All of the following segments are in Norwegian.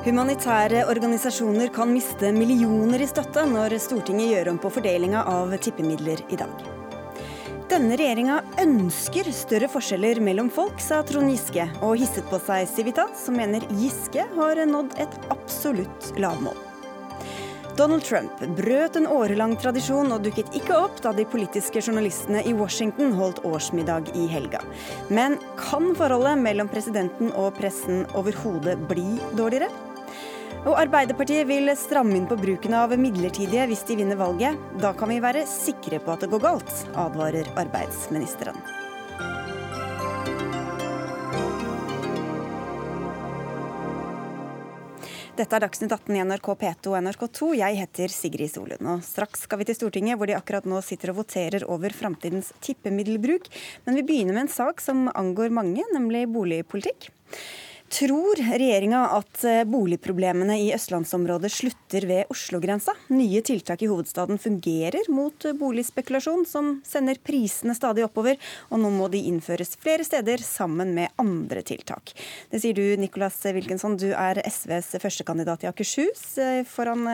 Humanitære organisasjoner kan miste millioner i støtte når Stortinget gjør om på fordelinga av tippemidler i dag. Denne regjeringa ønsker større forskjeller mellom folk, sa Trond Giske, og hisset på seg Civita, som mener Giske har nådd et absolutt lavmål. Donald Trump brøt en årelang tradisjon og dukket ikke opp da de politiske journalistene i Washington holdt årsmiddag i helga. Men kan forholdet mellom presidenten og pressen overhodet bli dårligere? Og Arbeiderpartiet vil stramme inn på bruken av midlertidige hvis de vinner valget. Da kan vi være sikre på at det går galt, advarer arbeidsministeren. Dette er Dagsnytt 18 i NRK P2 og NRK2. Jeg heter Sigrid Solund. Og straks skal vi til Stortinget, hvor de akkurat nå sitter og voterer over framtidens tippemiddelbruk. Men vi begynner med en sak som angår mange, nemlig boligpolitikk. Tror regjeringa at eh, boligproblemene i østlandsområdet slutter ved Oslo-grensa? Nye tiltak i hovedstaden fungerer mot eh, boligspekulasjon, som sender prisene stadig oppover, og nå må de innføres flere steder sammen med andre tiltak. Det sier du, Nicolas Wilkinson, du er SVs førstekandidat i Akershus eh, foran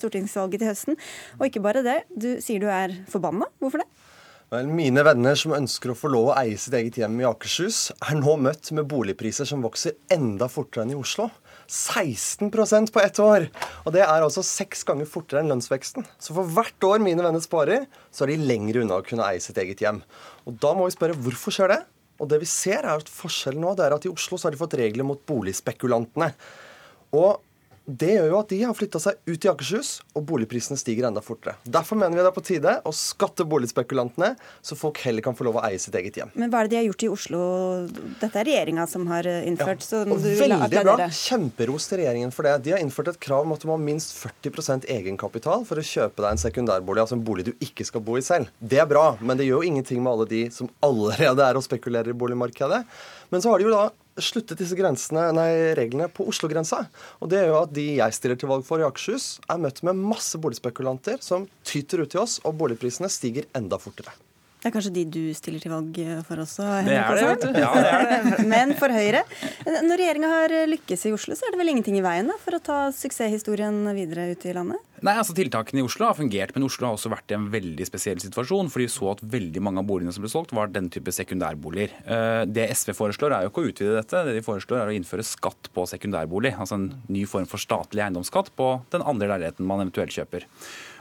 stortingsvalget til høsten. Og ikke bare det, du sier du er forbanna. Hvorfor det? Vel, Mine venner som ønsker å få lov å eie sitt eget hjem i Akershus, er nå møtt med boligpriser som vokser enda fortere enn i Oslo. 16% på ett år! Og det er altså seks ganger fortere enn lønnsveksten. Så for hvert år mine venner sparer, så er de lenger unna å kunne eie sitt eget hjem. Og da må vi spørre hvorfor skjer det? Og det vi ser er at forskjellen nå det er at i Oslo så har de fått regler mot boligspekulantene. Og det gjør jo at de har flytta seg ut i Akershus, og boligprisene stiger enda fortere. Derfor mener vi det er på tide å skatte boligspekulantene, så folk heller kan få lov å eie sitt eget hjem. Men hva er det de har gjort i Oslo? Dette er regjeringa som har innført. Ja, og veldig bra. Kjemperos til regjeringen for det. De har innført et krav om at du må ha minst 40% egenkapital for å kjøpe deg en sekundærbolig, altså en bolig du ikke skal bo i selv. Det er bra, men det gjør jo ingenting med alle de som allerede er og spekulerer i boligmarkedet. Men så har de jo da sluttet disse nei, reglene på Oslo-grensa. Og det gjør jo at de jeg stiller til valg for i Akershus, er møtt med masse boligspekulanter som tyter ut til oss, og boligprisene stiger enda fortere. Det er kanskje de du stiller til valg for også? Det er det. Ja, det er det. Men for Høyre. Når regjeringa har lykkes i Oslo, så er det vel ingenting i veien da, for å ta suksesshistorien videre ut i landet? Nei, altså Tiltakene i Oslo har fungert, men Oslo har også vært i en veldig spesiell situasjon. fordi vi så at veldig mange av boligene som ble solgt, var den type sekundærboliger. Eh, det SV foreslår, er jo ikke å utvide dette. Det de foreslår, er å innføre skatt på sekundærbolig. Altså en ny form for statlig eiendomsskatt på den andre leiligheten man eventuelt kjøper.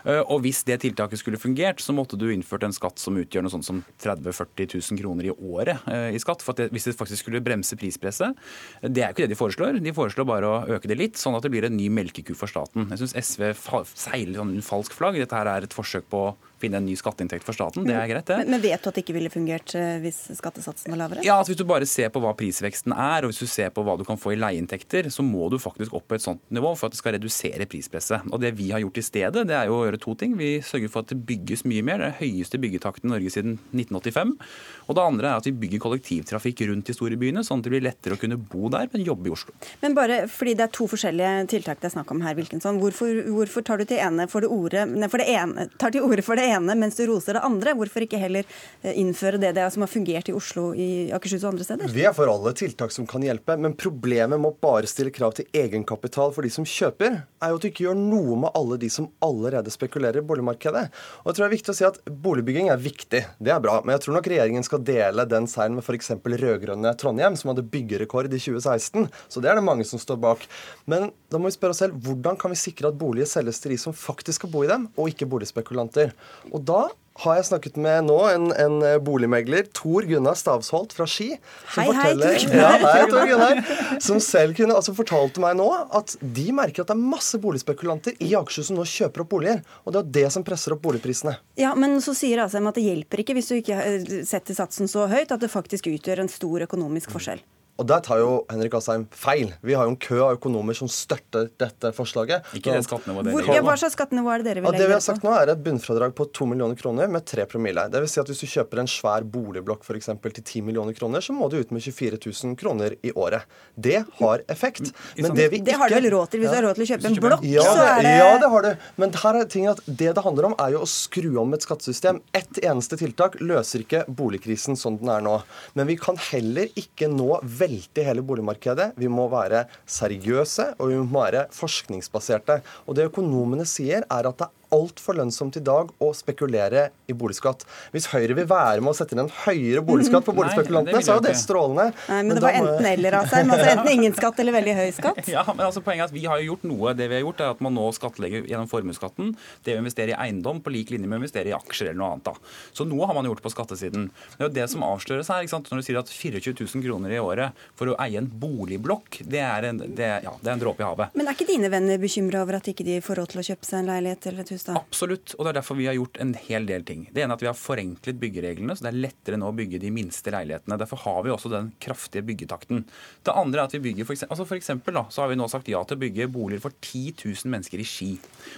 Eh, og hvis det tiltaket skulle fungert, så måtte du innført en skatt som utgjør noe sånt som 30 000-40 000 kroner i året eh, i skatt. For det, hvis det faktisk skulle bremse prispresset. Det er jo ikke det de foreslår. De foreslår bare å øke det litt, sånn at det blir en ny melkeku for staten. Jeg syns SV seiler sånn falsk flagg. Dette her er et forsøk på finne en ny skatteinntekt for staten. Det er greit, det. Men, men vet du at det ikke ville fungert eh, hvis skattesatsen var lavere? Ja, altså Hvis du bare ser på hva prisveksten er, og hvis du ser på hva du kan få i leieinntekter, så må du faktisk opp på et sånt nivå for at det skal redusere prispresset. Og Det vi har gjort i stedet, det er jo å gjøre to ting. Vi sørger for at det bygges mye mer. Det er høyeste byggetakten i Norge siden 1985. Og det andre er at vi bygger kollektivtrafikk rundt de store byene, sånn at det blir lettere å kunne bo der, men jobbe i Oslo. Men bare fordi det er to forskjellige tiltak det er snakk om her, Wilkinson, hvorfor, hvorfor tar du til ene for det ordet, for det ene, tar til orde for det ene mens du roser det andre? Hvorfor ikke heller eh, innføre det, det som har fungert i Oslo, i Akershus og andre steder? Vi er for alle tiltak som kan hjelpe, men problemet med å bare stille krav til egenkapital for de som kjøper, er jo at du ikke gjør noe med alle de som allerede spekulerer i boligmarkedet. Og jeg tror det er viktig å si at Boligbygging er viktig, det er bra, men jeg tror nok regjeringen skal dele den seieren med f.eks. rød-grønne Trondheim, som hadde byggerekord i 2016. Så det er det mange som står bak. Men da må vi spørre oss selv hvordan kan vi sikre at boliger selges til de som faktisk skal bo i dem, og ikke boligspekulanter. Og da har jeg snakket med nå en, en boligmegler, Tor Gunnar Stavsholt fra Ski. Hei, hei, Tor Gunnar. Ja, hei, Tor Gunnar. Som selv kunne, altså fortalte meg nå at de merker at det er masse boligspekulanter i Akershus som nå kjøper opp boliger. Og det er det som presser opp boligprisene. Ja, Men så sier Asheim at det hjelper ikke hvis du ikke setter satsen så høyt at det faktisk utgjør en stor økonomisk forskjell. Og der tar jo Henrik Asheim feil. Vi har jo en kø av økonomer som støtter dette forslaget. Ikke det skattenivået dere vil hva slags skattenivå er det dere vil Ja, legge det vi har sagt nå er et bunnfradrag på 2 millioner kroner med 3 promille. Det vil si at hvis du kjøper en svær boligblokk for eksempel, til 10 millioner kroner, så må du ut med 24 000 kroner i året. Det har effekt. Men det vi Det har du vel råd til hvis du har råd til å kjøpe en blokk? ja, så er det, ja, det har du. Men her er tingen at det det handler om, er jo å skru om et skattesystem. Ett eneste tiltak løser ikke boligkrisen sånn den er nå. Men vi kan heller ikke nå velte hele boligmarkedet. Vi må være seriøse, og vi må være forskningsbaserte. Og det økonomene sier, er at det altfor lønnsomt i dag å spekulere i boligskatt. Hvis Høyre vil være med å sette inn en høyere boligskatt på boligspekulantene, så er jo det strålende. Nei, men det var enten eller, Asheim. Altså enten ingen skatt eller veldig høy skatt. Ja, men altså Poenget er at vi har jo gjort noe. Det vi har gjort er at man nå skattlegger gjennom formuesskatten det å investere i eiendom på lik linje med å investere i aksjer eller noe annet. da. Så noe har man gjort på skattesiden. Det er jo det som avsløres her. ikke sant? Når du sier at 24 000 kroner i året for å eie en boligblokk, det er en, det, ja, det er en dråpe i havet. Men er ikke dine venner bekymra over at ikke de får råd til å kjøpe seg en leilighet eller et hus, da? Absolutt, og det er derfor vi har gjort en hel del ting. Det ene er at vi har forenklet byggereglene, så det er lettere nå å bygge de minste leilighetene. Derfor har vi også den kraftige byggetakten. Det andre er at vi bygger for eksempel, altså for eksempel da, så har vi nå sagt ja til å bygge boliger for 10 000 mennesker i Ski.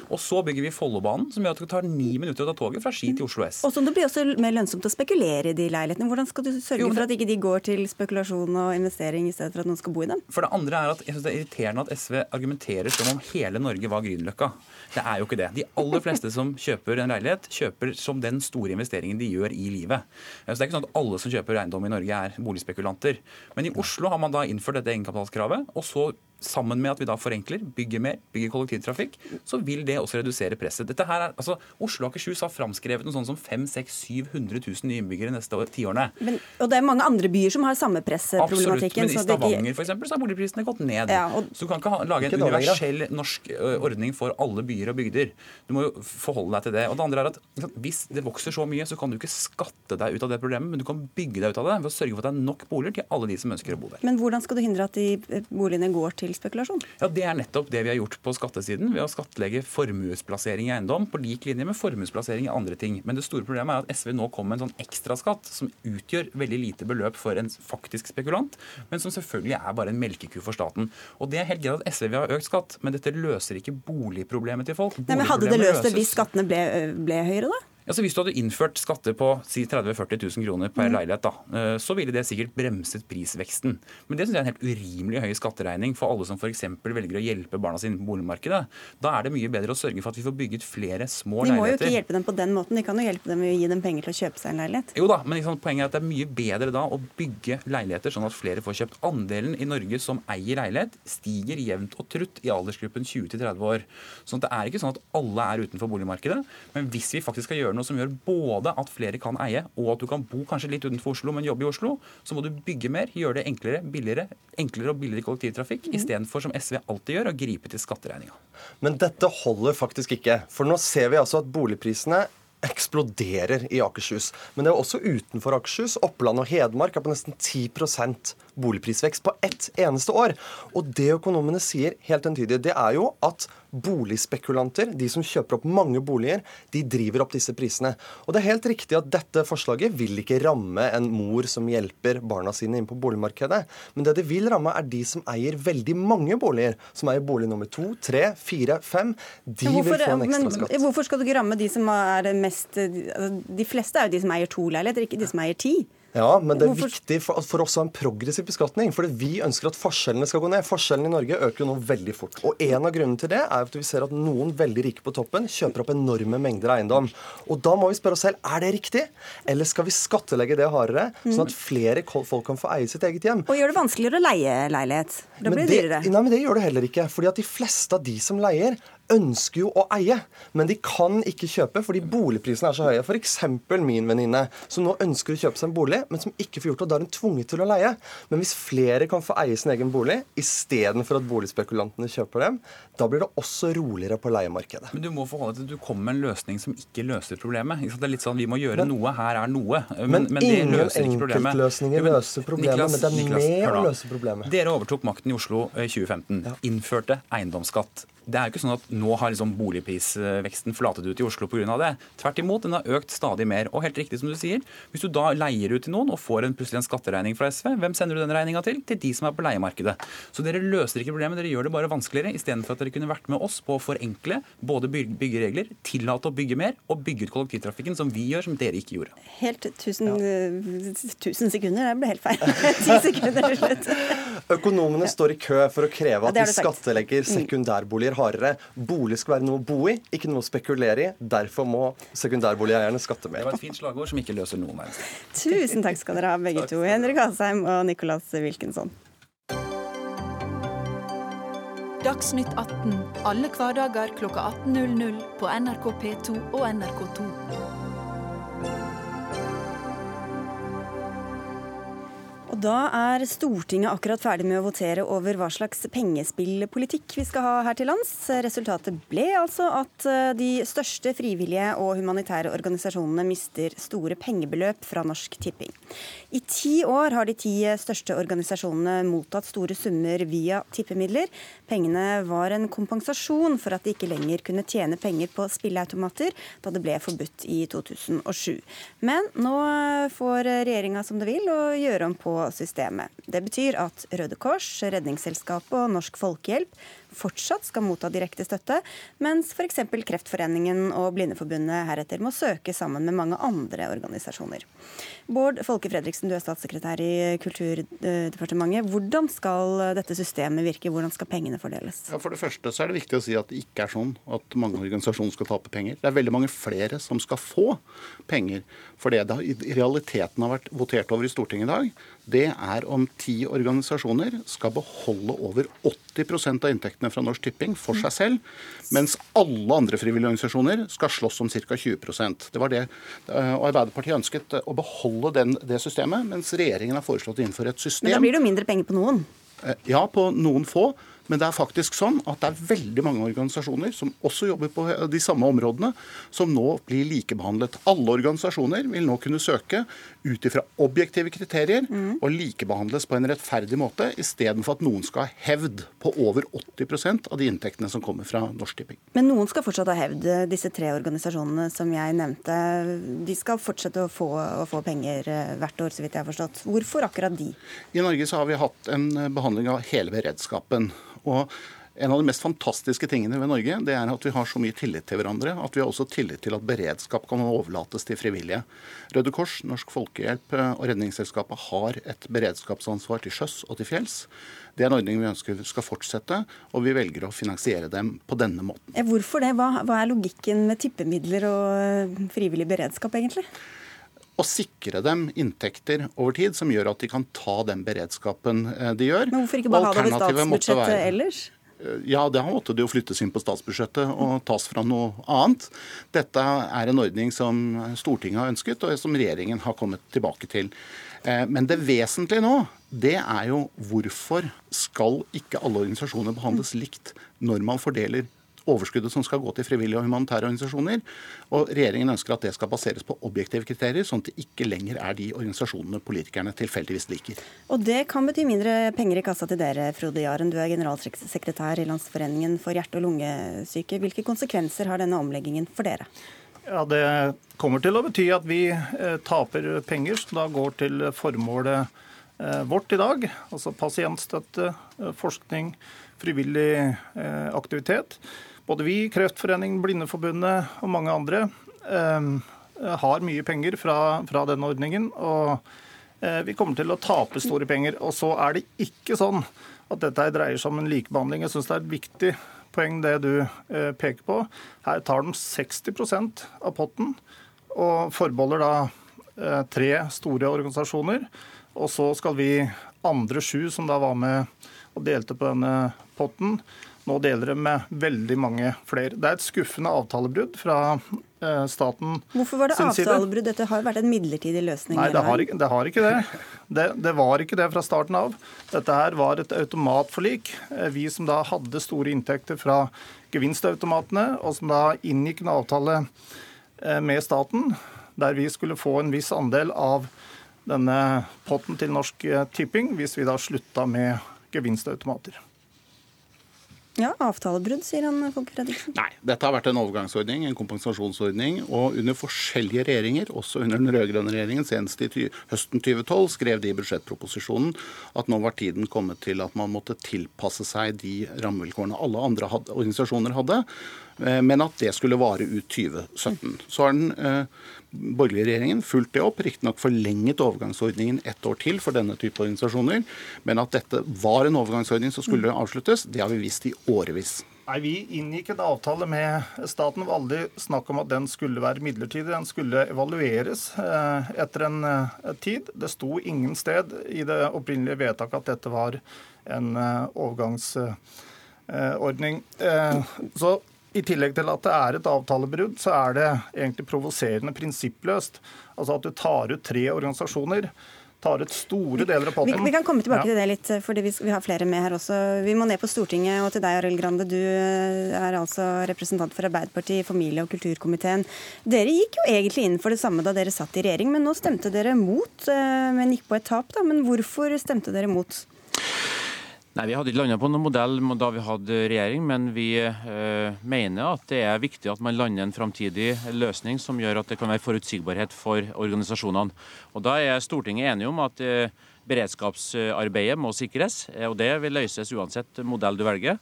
Og så bygger vi Follobanen, som gjør at det tar ni minutter å ta toget fra Ski til Oslo S. Og som det blir også mer lønnsomt å spekulere i de leilighetene. Hvordan skal du sørge Jo, for at ikke de går til spekulasjon og investering i stedet for at noen skal bo i dem? For det andre er at jeg synes det er irriterende at SV argumenterer som om hele Norge var Grünerløkka. Det er jo ikke det. De aller fleste som kjøper en leilighet, kjøper som den store investeringen de gjør i livet. Så det er ikke sånn at alle som kjøper eiendom i Norge er boligspekulanter. Men i Oslo har man da innført dette egenkapitalskravet, og så Sammen med at vi da forenkler, bygger mer, bygger kollektivtrafikk, så vil det også redusere presset. Dette her er, altså, Oslo og Akershus har framskrevet noe sånn som 500 000-700 000 nye innbyggere neste tiårene. Men, og det er mange andre byer som har samme Absolutt, men i Stavanger for eksempel, så har boligprisene gått ned. Ja, og- Så du kan ikke ha, lage en Ikke universell norsk ordning for alle byer og bygder. Du må jo forholde deg til det. Og det andre er at Hvis det vokser så mye, så kan du ikke skatte deg ut av det problemet, men du kan bygge deg ut av det ved å sørge for at det er nok boliger til alle de som ønsker å bo der. Men hvordan skal du hindre at de boligene går til spekulasjon? Ja, Det er nettopp det vi har gjort på skattesiden ved å skattlegge formuesplassering i eiendom på lik linje med formuesplassering i andre ting. Men det store problemet er at SV nå kommer med en sånn ekstraskatt som utgjør veldig lite beløp for en faktisk spekulant, men som selvfølgelig er bare en melkeku for staten. Og det er helt greit at SV vil ha økt skatt, men dette løser ikke boligproblemet til folk. Nei, men Hadde det løst det hvis skattene ble, ble høyere, da? Altså Hvis du hadde innført skatter på si 30 000-40 000 kroner per Mm. leilighet, da, eh, så ville det sikkert bremset prisveksten. Men det syns jeg er en helt urimelig høy skatteregning for alle som f.eks. velger å hjelpe barna sine på boligmarkedet. Da er det mye bedre å sørge for at vi får bygget flere små leiligheter. De må jo ikke hjelpe dem på den måten. De kan jo hjelpe dem ved å gi dem penger til å kjøpe seg en leilighet. Jo da, men liksom, Poenget er at det er mye bedre da å bygge leiligheter sånn at flere får kjøpt. Andelen i Norge som eier leilighet, stiger jevnt og trutt i aldersgruppen 20-30 år. Sånn at Det er ikke sånn at alle er utenfor boligmarkedet. Men hvis vi faktisk skal gjøre noe som gjør både at flere kan eie, og at du kan bo kanskje litt utenfor Oslo, men jobbe i Oslo, så må du bygge mer, gjøre det enklere, billigere, enklere og billigere kollektivtrafikk, istedenfor som SV alltid gjør, å gripe til skatteregninga. Men dette holder faktisk ikke. For nå ser vi altså at boligprisene eksploderer i Akershus. Men det er også utenfor Akershus. Oppland og Hedmark er på nesten 10% boligprisvekst på ett eneste år. Og det økonomene sier helt entydig, det er jo at boligspekulanter, de som kjøper opp mange boliger, de driver opp disse prisene. Og det er helt riktig at dette forslaget vil ikke ramme en mor som hjelper barna sine inn på boligmarkedet. Men det det vil ramme, er de som eier veldig mange boliger. Som eier bolig nummer to, tre, fire, fem. De hvorfor, vil få en ekstraskatt. ekstra skatt. hvorfor skal du ikke ramme de som er mest altså, De fleste er jo de som eier to leiligheter, ikke de som eier ti. Ja, men det er Hvorfor- viktig for, for oss å ha en progressiv beskatning. For vi ønsker at forskjellene skal gå ned. Forskjellene i Norge øker jo nå veldig fort. Og en av grunnene til det er at vi ser at noen veldig rike på toppen kjøper opp enorme mengder eiendom. Og da må vi spørre oss selv er det riktig, eller skal vi skattelegge det hardere, sånn at flere folk kan få eie sitt eget hjem? Og gjør det vanskeligere å leie leilighet. Da blir det det, dyrere. nei, men det gjør det heller ikke. fordi at de fleste av de som leier, ønsker jo å eie, men de kan ikke kjøpe fordi boligprisene er så høye. F.eks. min venninne, som nå ønsker å kjøpe seg en bolig, men som ikke får gjort det. Da er hun tvunget til å leie. Men hvis flere kan få eie sin egen bolig istedenfor at boligspekulantene kjøper dem, da blir det også roligere på leiemarkedet. Men du må forholde deg til at du kommer med en løsning som ikke løser problemet. Det er litt sånn, Vi må gjøre noe, her er noe. Men, Men, det ingen enkeltløsninger løser problemet, Niklas, men det er Niklas, med å løse problemet. Dere overtok makten i Oslo i 2015. Innførte eiendomsskatt. Det er jo ikke sånn at nå har liksom boligprisveksten flatet ut i Oslo pga. det. Tvert imot, den har økt stadig mer. Og helt riktig som du sier, hvis du da leier ut til noen og får en, plutselig en skatteregning fra SV, hvem sender du den regninga til? Til de som er på leiemarkedet. Så dere løser ikke problemet, dere gjør det bare vanskeligere, istedenfor at dere kunne vært med oss på å forenkle, både byggeregler, tillate å bygge mer og bygge ut kollektivtrafikken, som vi gjør, som dere ikke gjorde. Helt tusen, ja. sekunder, det ble helt feil. Ti sekunder til slutt. Økonomene står i kø for å kreve at ja, vi skattlegger mm. Sekundærboliger hardere. Bolig skal være noe å bo i, ikke noe å spekulere i. Derfor må sekundærboligeierne skatte mer. Det var et fint slagord som ikke løser noen verdens. Tusen takk skal dere ha, begge to. Henrik Asheim og Nicolas Wilkinson. Dagsnytt 18 alle hverdager kl 18.00 på NRK P2 og NRK2. Da er Stortinget akkurat ferdig med å votere over hva slags pengespillpolitikk vi skal ha her til lands. Resultatet ble altså at eh, de største frivillige og humanitære organisasjonene mister store pengebeløp fra Norsk Tipping. I ti år har de ti største organisasjonene mottatt store summer via tippemidler. Pengene var en kompensasjon for at de ikke lenger kunne tjene penger på spilleautomater da det ble forbudt i 2007. Men nå får regjeringa som det vil og gjøre om på systemet. Det betyr at Røde Kors, Redningsselskapet og Norsk Folkehjelp fortsatt skal motta direkte støtte, mens f.eks. Kreftforeningen og Blindeforbundet heretter må søke sammen med mange andre organisasjoner. Bård Folke Fredriksen, du er statssekretær i Kulturdepartementet. Hvordan skal dette systemet virke, hvordan skal pengene fordeles? Ja, for det første så er det viktig å si at det ikke er sånn at mange organisasjoner skal tape penger. Det er veldig mange flere som skal få penger. For det det i realiteten har vært votert over i Stortinget i dag, det er om ti organisasjoner skal beholde over 80% av inntektene fra Norsk Tipping for seg selv, mens alle andre frivillige organisasjoner skal slåss om ca. 20% Det var det. Eh, og Arbeiderpartiet ønsket å beholde den, det systemet, mens regjeringen har foreslått å innføre et system Men da blir det jo mindre penger på noen? Eh, ja, på noen få. Men det er faktisk sånn at det er veldig mange organisasjoner som også jobber på de samme områdene, som nå blir likebehandlet. Alle organisasjoner vil nå kunne søke ut ifra objektive kriterier mm. og likebehandles på en rettferdig måte, istedenfor at noen skal ha hevd på over 80% av de inntektene som kommer fra Norsk Tipping. Men noen skal fortsatt ha hevd. Disse tre organisasjonene som jeg nevnte, de skal fortsette å få, å få penger eh, hvert år, så vidt jeg har forstått. Hvorfor akkurat de? I Norge så har vi hatt en behandling av hele beredskapen. Og en av de mest fantastiske tingene ved Norge det er at vi har så mye tillit til hverandre. At vi har også tillit til at beredskap kan overlates til frivillige. Røde Kors, Norsk Folkehjelp og Redningsselskapet har et beredskapsansvar til sjøs og til fjells. Det er en ordning vi ønsker skal fortsette, og vi velger å finansiere dem på denne måten. Hvorfor det? Hva, hva er logikken med tippemidler og frivillig beredskap, egentlig? Å sikre dem inntekter over tid som gjør at de kan ta den beredskapen eh, de gjør. Men hvorfor ikke bare ha det over statsbudsjettet ellers? Eh, ja, det måtte det jo flyttes inn på statsbudsjettet og tas fra noe annet. Dette er en ordning som Stortinget har ønsket, og som regjeringen har kommet tilbake til. Eh, men det vesentlige nå, det er jo hvorfor skal ikke alle organisasjoner behandles likt når man fordeler overskuddet som skal gå til frivillige og humanitære organisasjoner. Og regjeringen ønsker at det skal baseres på objektive kriterier, sånn at det ikke lenger er de organisasjonene politikerne tilfeldigvis liker. Og det kan bety mindre penger i kassa til dere, Frode Jaren. Du er generalsekretær i Landsforeningen for hjerte- og lungesyke. Hvilke konsekvenser har denne omleggingen for dere? Ja, Det kommer til å bety at vi eh, taper penger som da går til formålet eh, vårt i dag. Altså pasientstøtte, eh, forskning, frivillig aktivitet. Både vi, Kreftforeningen, Blindeforbundet og mange andre eh, har mye penger fra, fra denne ordningen. Og eh, vi kommer til å tape store penger. Og så er det ikke sånn at dette dreier seg om en likebehandling. Jeg syns det er et viktig poeng det du eh, peker på. Her tar de 60% av potten og forbeholder da tre store organisasjoner. Og så skal vi andre sju som da var med og delte på denne potten, nå deler det med veldig mange flere. Det er et skuffende avtalebrudd fra eh, staten Hvorfor var det avtalebrudd? Dette har jo vært en midlertidig løsning? Nei, det har, ikke, det har ikke det. det. det. var ikke det fra starten av. Dette her var et automatforlik. Eh, vi som da hadde store inntekter fra gevinstautomatene, og som da inngikk en avtale eh, med staten, der vi skulle få en viss andel av denne potten til Norsk Tipping hvis vi da slutta med gevinstautomater. Ja, avtalebrudd, sier han Fredriksen. Nei, dette har vært en overgangsordning, en kompensasjonsordning. Og under forskjellige regjeringer, også under den rød-grønne regjeringen, senest i høsten 2012, skrev de i budsjettproposisjonen at nå var tiden kommet til at man måtte tilpasse seg de rammevilkårene alle andre hadde, organisasjoner hadde. Eh, men at det skulle vare ut 2017. Så har den eh, borgerlige regjeringen fulgt det opp, riktignok forlenget overgangsordningen ett år til for denne type organisasjoner. Men at dette var en overgangsordning som skulle avsluttes, det har vi visst i årevis. Nei, Vi inngikk en avtale med staten. Det var aldri snakk om at den skulle være midlertidig. Den skulle evalueres eh, etter en tid. Det sto ingen sted i det opprinnelige vedtaket at dette var en overgangsordning. Så i tillegg til at det er et avtalebrudd, så er det egentlig provoserende prinsippløst. Altså at du tar ut tre organisasjoner tar ut store deler av potten. Vi, vi, kan komme tilbake ja. til det litt, fordi vi, vi, har flere med her også. Vi må ned på Stortinget, og til deg, Arild Grande. Du eh, er altså representant for Arbeiderpartiet i familie- og kulturkomiteen. Dere gikk jo egentlig inn for det samme da dere satt i regjering, men nå stemte dere mot, eh, men gikk på et tap. da. Men hvorfor stemte dere mot? Nei, Vi hadde ikke landa på noen modell da vi hadde regjering, men vi øh, mener at det er viktig at man lander en framtidig løsning som gjør at det kan være forutsigbarhet for organisasjonene. Og Da er Stortinget enige om at øh, beredskapsarbeidet må sikres, eh, og det vil løses uansett modell du velger.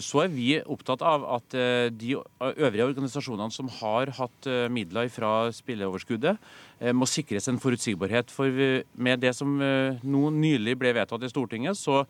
Så er vi opptatt av at de øvrige organisasjonene som har hatt midler fra spilleoverskuddet, må sikres en forutsigbarhet. For med det som nå nylig ble vedtatt i Stortinget, så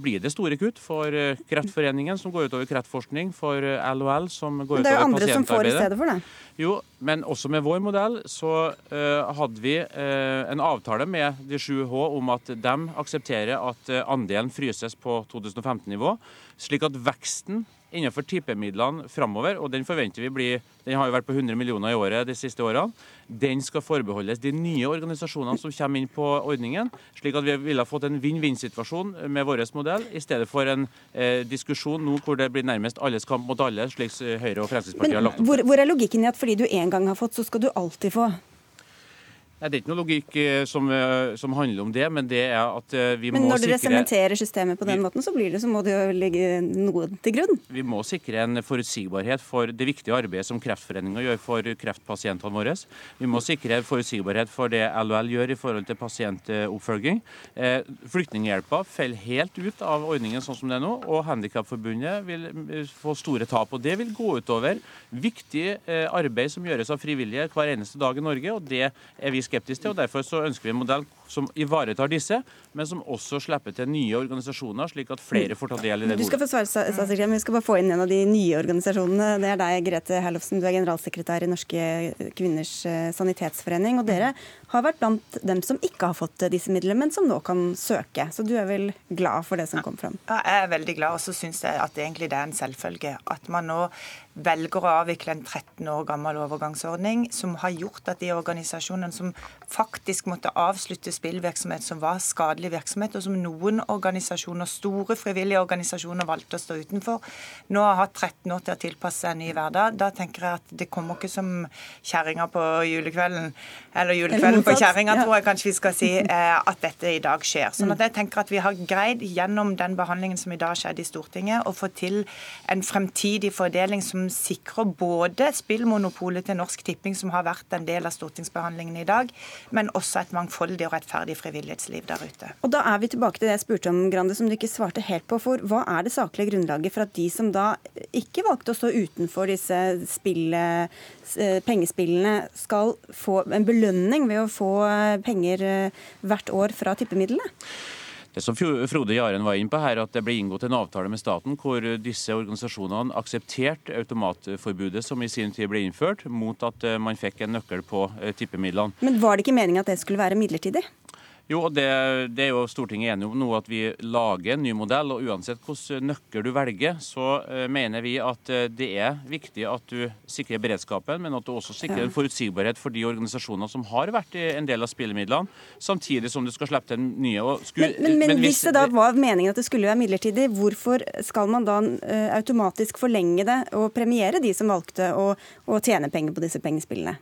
blir det store kutt for eh, Kreftforeningen, som går utover kreftforskning, for LHL, eh, som går utover pasientarbeidet. Det er jo andre som får i stedet for det. Jo, men også med vår modell så uh, hadde vi uh, en avtale med de 7H om at de aksepterer at andelen fryses på 2015-nivå, slik at veksten innenfor tippemidlene framover, og den forventer vi blir Den har jo vært på 100 millioner i året de siste årene. Den skal forbeholdes de nye organisasjonene som kommer inn på ordningen, slik at vi ville fått en vinn-vinn-situasjon med vår modell, i stedet for en eh, diskusjon nå hvor det blir nærmest alles kamp mot alle, slik Høyre og Fremskrittspartiet Men, har lagt opp. Hvor, hvor er logikken i at fordi du en gang har fått, så skal du alltid få? Nei, Det er ikke noe logikk eh, som, eh, som, handler om det, men det er at eh, vi men må sikre Men når dere sementerer systemet på den vi, måten, så blir det, så må det jo ligge noe til grunn? Vi må sikre en forutsigbarhet for det viktige arbeidet som Kreftforeninga gjør for kreftpasientene våre. Vi må sikre forutsigbarhet for det LHL gjør i forhold til pasientoppfølging. Eh, Flyktninghjelpa faller helt ut av ordningen sånn som det er nå, og Handikapforbundet vil få store tap. og Det vil gå utover viktig eh, arbeid som gjøres av frivillige hver eneste dag i Norge, og det er vi skeptiske til. og Derfor så ønsker vi en modell som ivaretar disse, men som også slipper til nye organisasjoner, slik at flere får ta del i det gode. Du skal få svare, statssekretær, men vi skal bare få inn en av de nye organisasjonene. Det er deg, Grete Herlofsen. Du er generalsekretær i Norske kvinners eh, sanitetsforening. Og dere har vært blant dem som ikke har fått disse midlene, men som nå kan søke. Så du er vel glad for det som kom fram? Ja, jeg er veldig glad, og så syns jeg at egentlig det er en selvfølge. At man nå velger å avvikle en 13 år gammel overgangsordning som har gjort at de organisasjonene som faktisk måtte avslutte spillvirksomhet som var skadelig virksomhet, og som noen organisasjoner, store frivillige organisasjoner valgte å stå utenfor, nå har hatt 13 år til å tilpasse seg en ny hverdag. Da tenker jeg at det kommer ikke som kjerringa på julekvelden, eller julekvelden på kjerringa, tror jeg kanskje vi skal si, eh, at dette i dag skjer. Sånn at jeg tenker at vi har greid gjennom den behandlingen som i dag skjedde i Stortinget, å få til en fremtidig fordeling som sikrer både spillmonopolet til Norsk Tipping, som har vært en del av stortingsbehandlingen i dag, men også et mangfoldig og rettferdig frivillighetsliv der ute. Og Da er vi tilbake til det jeg spurte om, Grande, som du ikke svarte helt på. For hva er det saklige grunnlaget for at de som da ikke valgte å stå utenfor disse spille, eh, pengespillene, skal få en belønning ved å få eh, penger eh, hvert år fra tippemidlene? Det som Frode Jaren var inne på her, at det ble inngått en avtale med staten hvor disse organisasjonene aksepterte automatforbudet som i sin tid ble innført, mot at man fikk en nøkkel på tippemidlene. Men var det ikke meningen at det skulle være midlertidig? Jo, og det, det, er jo Stortinget enig om nå, at vi lager en ny modell. og Uansett hvilken nøkkel du velger, så uh, mener vi at uh, det er viktig at du sikrer beredskapen, men at du også sikrer en forutsigbarhet for de organisasjonene som har vært en del av spillemidlene, samtidig som du skal slippe til nye. Skulle, men, men, men, hvis det da var meningen at det skulle være midlertidig, hvorfor skal man da uh, automatisk forlenge det og premiere de som valgte å, å tjene penger på disse pengespillene?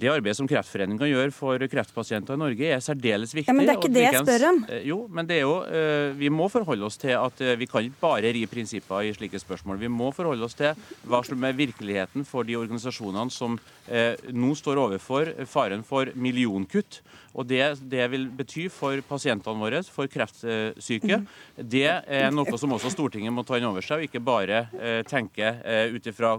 Det arbeidet som Kreftforeningen gjør for kreftpasienter i Norge, er særdeles viktig. Ja, men det er ikke det jeg spør om. Eh, jo, men det er jo, eh, vi må forholde oss til at eh, vi kan ikke bare ri prinsipper i slike spørsmål. Vi må forholde oss til hva som er virkeligheten for de organisasjonene som nå står overfor faren for millionkutt. Og det det vil bety for pasientene våre, for kreftsyke, det er noe som også Stortinget må ta inn over seg, og ikke bare tenke ut ifra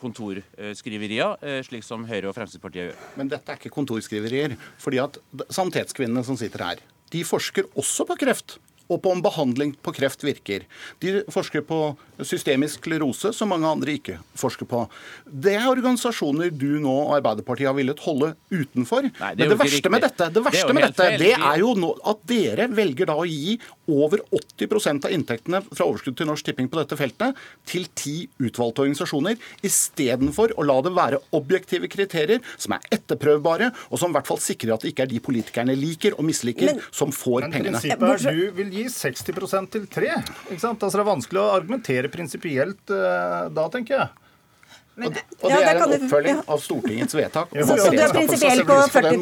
kontorskriverier, slik som Høyre og Fremskrittspartiet gjør. Men dette er ikke kontorskriverier. fordi at Sanitetskvinnene som sitter her, de forsker også på kreft og på om behandling på kreft virker. De forsker på systemisk sklerose, som mange andre ikke forsker på. Det er organisasjoner du nå og Arbeiderpartiet har villet holde utenfor. Nei, det Men det verste med dette, det, verste det med dette, det er jo nå at dere velger da å gi over 80% av inntektene fra overskudd til Norsk Tipping på dette feltet til ti utvalgte organisasjoner, istedenfor å la det være objektive kriterier som er etterprøvbare, og som i hvert fall sikrer at det ikke er de politikerne liker og misliker, men, som får men pengene. Prinsippet er du vil gi 60% til tre. Ikke sant? Altså Det er vanskelig å argumentere prinsipielt uh, da, tenker jeg. Men, og, det, og det ja, er en oppfølging ja. av Stortingets vedtak. Så, så du er prinsipielt på 40,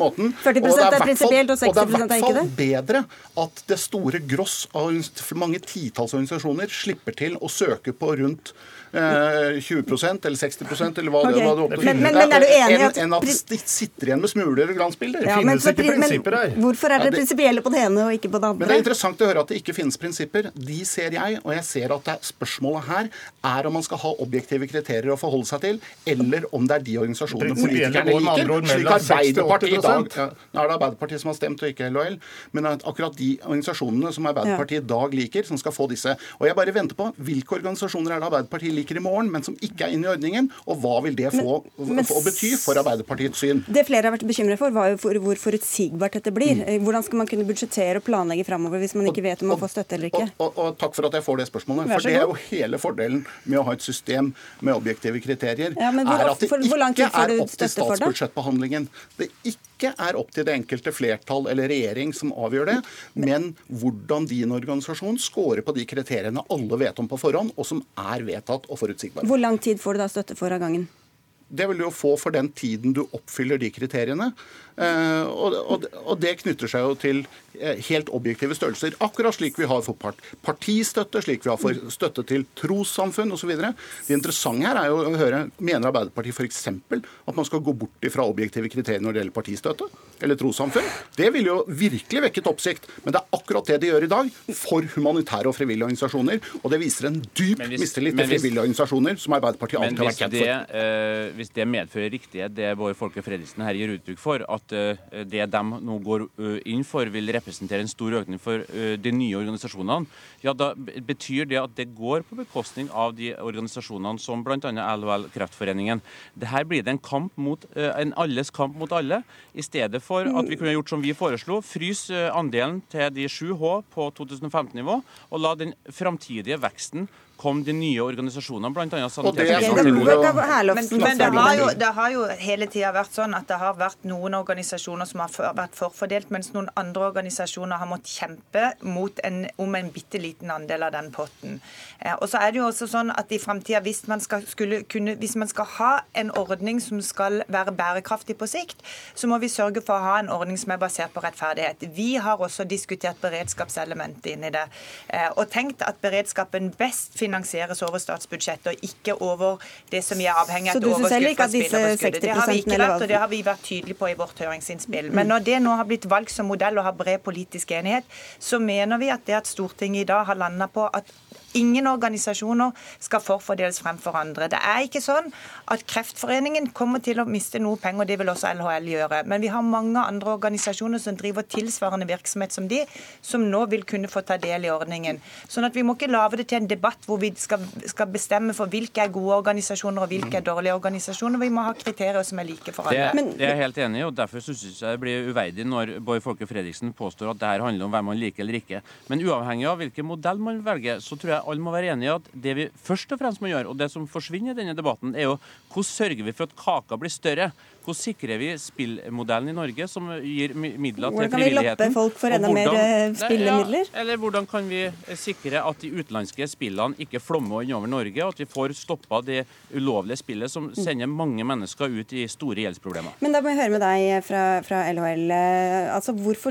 40 og er prinsipielt og 60 er ikke det? Og det er i hvert fall bedre at det store gross av mange titalls organisasjoner slipper til å søke på rundt 20 eh, eller 60% eller hva, okay. det oppnår. Men, men, men, er du enig i at Enn at de sitter igjen med smuler og glansbilder. Ja, finnes ikke prinsipper her. Hvorfor er det prinsipielle på det ene og ikke på det andre? Men Det er interessant å høre at det ikke finnes prinsipper. De ser jeg, og jeg ser at spørsmålet her er om man skal ha objektive kriterier å forholde seg til, eller om det er de organisasjonene politikerne liker. Slik Arbeiderpartiet i dag ja, Nå er det Arbeiderpartiet som har stemt, og ikke LHL, men akkurat de organisasjonene som Arbeiderpartiet i dag liker, som skal få disse. Og jeg bare venter på hvilke organisasjoner er det Arbeiderpartiet liker i morgen, men som ikke er inne i ordningen. Og hva vil det få, men, få bety for Arbeiderpartiets syn? Det flere har vært bekymret for, var jo for hvor forutsigbart dette blir. Mm. Eh, hvordan skal man kunne budsjettere og planlegge framover hvis man ikke vet om man får støtte eller ikke? Og, og, og, takk for at jeg får det spørsmålet. For det er jo hele fordelen med å ha et system med objektive kriterier. Ja, hvor, er at det for, ikke er opp til statsbudsjettbehandlingen. Det ikke er opp til det enkelte flertall eller regjering som avgjør det, men hvordan din organisasjon scorer på de kriteriene alle vet om på forhånd, og som er vedtatt og forutsigbare. Hvor lang tid får du da støtte for av gangen? Det vil du jo få for den tiden du oppfyller de kriteriene. Eh, og, det knytter seg jo til Eh, helt objektive størrelser. Akkurat slik vi har for partistøtte, slik vi har for støtte til trossamfunn osv. Det interessante her er jo å høre mener Arbeiderpartiet f.eks. at man skal gå bort fra objektive kriterier når det gjelder partistøtte eller trossamfunn. Det ville jo virkelig vekket oppsikt. Men det er akkurat det de gjør i dag for humanitære og frivillige organisasjoner. Og det viser en dyp hvis, mistillit til frivillige organisasjoner, som Arbeiderpartiet alltid har vært kjent for. Uh, hvis det medfører riktighet, det Bård Folke Fredriksen her gir uttrykk for, at uh, det de nå går uh, inn for, vil representere en stor økning for de nye organisasjonene, ja, da betyr det at det går på bekostning av de organisasjonene som bl.a. LHL Kreftforeningen. Dette blir det en kamp mot, en alles kamp mot alle, i stedet for at vi kunne gjort som vi foreslo, fryse andelen til de 7H på 2015-nivå, og la den framtidige veksten kom de nye organisasjonene, bl.a. Sanitetsforbundet. Men, men det, har jo, det har jo hele tida vært sånn at det har vært noen organisasjoner som har vært forfordelt, mens noen andre organisasjoner har måttet kjempe mot en, om en bitte liten andel av den potten. Eh, og så er det jo også sånn at i framtida, hvis, hvis man skal ha en ordning som skal være bærekraftig på sikt, så må vi sørge for å ha en ordning som er basert på rettferdighet. Vi har også diskutert beredskapselementet inni det, eh, og tenkt at beredskapen best finner finansieres over statsbudsjettet, og ikke over det som er avhengig av. Ikke at disse 60 Det har vi ikke vært, og det har vi vært tydelige på i vårt høringsinnspill. Men når det nå har blitt valgt som modell og har bred politisk enighet, så mener vi at det at Stortinget i dag har landa på at Ingen organisasjoner skal forfordeles fremfor andre. Det er ikke sånn at Kreftforeningen kommer til å miste noe penger, det vil også LHL gjøre. Men vi har mange andre organisasjoner som driver tilsvarende virksomhet som de, som nå vil kunne få ta del i ordningen. Sånn at vi må ikke lage det til en debatt hvor vi skal, skal bestemme for hvilke er gode organisasjoner og hvilke er dårlige organisasjoner. Vi må ha kriterier som er like for alle. Det, det er jeg helt enig i, og derfor syns jeg det blir uverdig når Bård Folke Fredriksen påstår at det her handler om hvem man liker eller ikke. Men uavhengig av hvilken modell man velger, så tror jeg alle må være enige i at det vi først og fremst må gjøre, og det som forsvinner i denne debatten, er jo hvordan sørger vi for at kaka blir større? Hvordan sikrer vi spillmodellen i Norge som gir midler til frivilligheten? hvordan kan vi loppe folk for enda hvordan- mer spillemidler? Ja, eller hvordan kan vi eh, sikre at de utenlandske spillene ikke flommer innover Norge, og at vi får stoppa det ulovlige spillet som sender mange mennesker ut i store gjeldsproblemer? Men da må jeg høre med deg fra, fra LHL. eh, Altså, hvorfor,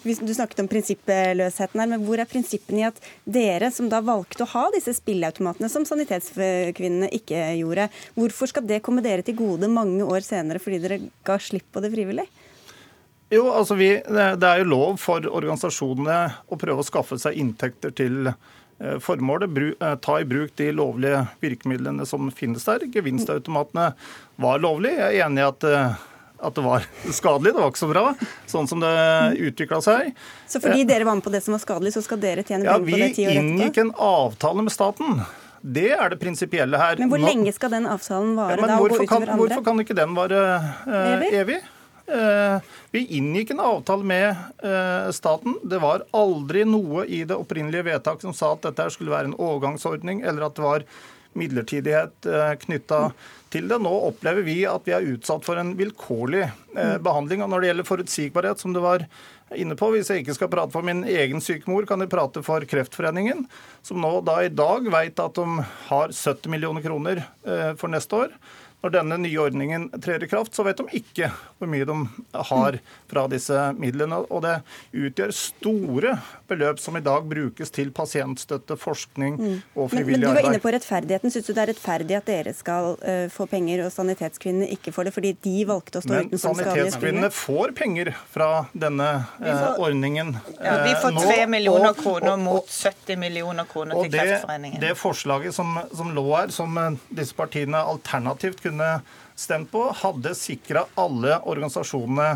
Du snakket om prinsippløsheten her, men hvor er prinsippene i at dere, som da valgte å ha disse spilleautomatene, som Sanitetskvinnene ikke gjorde, hvorfor skal det komme dere til gode mange år senere fordi dere ga slipp på det frivillig? Jo, altså vi, Det er jo lov for organisasjonene å prøve å skaffe seg inntekter til eh, formålet. Eh, ta i bruk de lovlige virkemidlene som finnes der. Gevinstautomatene var lovlig. Jeg er enig i at, eh, at det var skadelig. Det var ikke så bra, sånn som det utvikla seg. Så fordi dere var med på det som var skadelig, så skal dere tjene Ja, penger på Vi det ti år etterpå? inngikk en avtale med staten. Det er det prinsipielle her. Men hvor Nå- lenge skal den avtalen vare Ja, da og gå hvorfor, kan, utover andre? hvorfor kan ikke den vare eh, Evig? Eh, vi inngikk en avtale med eh, staten. Det var aldri noe i det opprinnelige vedtaket som sa at dette skulle være en overgangsordning, eller at det var midlertidighet eh, knytta til det. Nå opplever vi at vi er utsatt for en vilkårlig eh, behandling. Og når det gjelder forutsigbarhet, som det var inne på, hvis jeg ikke skal prate for min egen syke mor, kan jeg prate for Kreftforeningen, som nå da i dag vet at de har 70 millioner kroner eh, for neste år. Når denne nye ordningen trer i kraft, så vet de ikke hvor mye de har fra disse midlene. Og det utgjør store beløp som i dag brukes til pasientstøtte, forskning og Mm. Men, men du var inne på rettferdigheten. Syns du det er rettferdig at dere skal uh, få penger, og Sanitetskvinnene ikke får det, fordi de valgte å stå Men utenfor det Sanitetskvinnene får penger fra denne eh, ordningen. Ja, vi eh, får nå, 3 millioner og- kroner og- mot 70 millioner kroner Og til det, Kreftforeningen. det forslaget som, som lå her, som disse partiene alternativt kunne stemt på, hadde sikra alle organisasjonene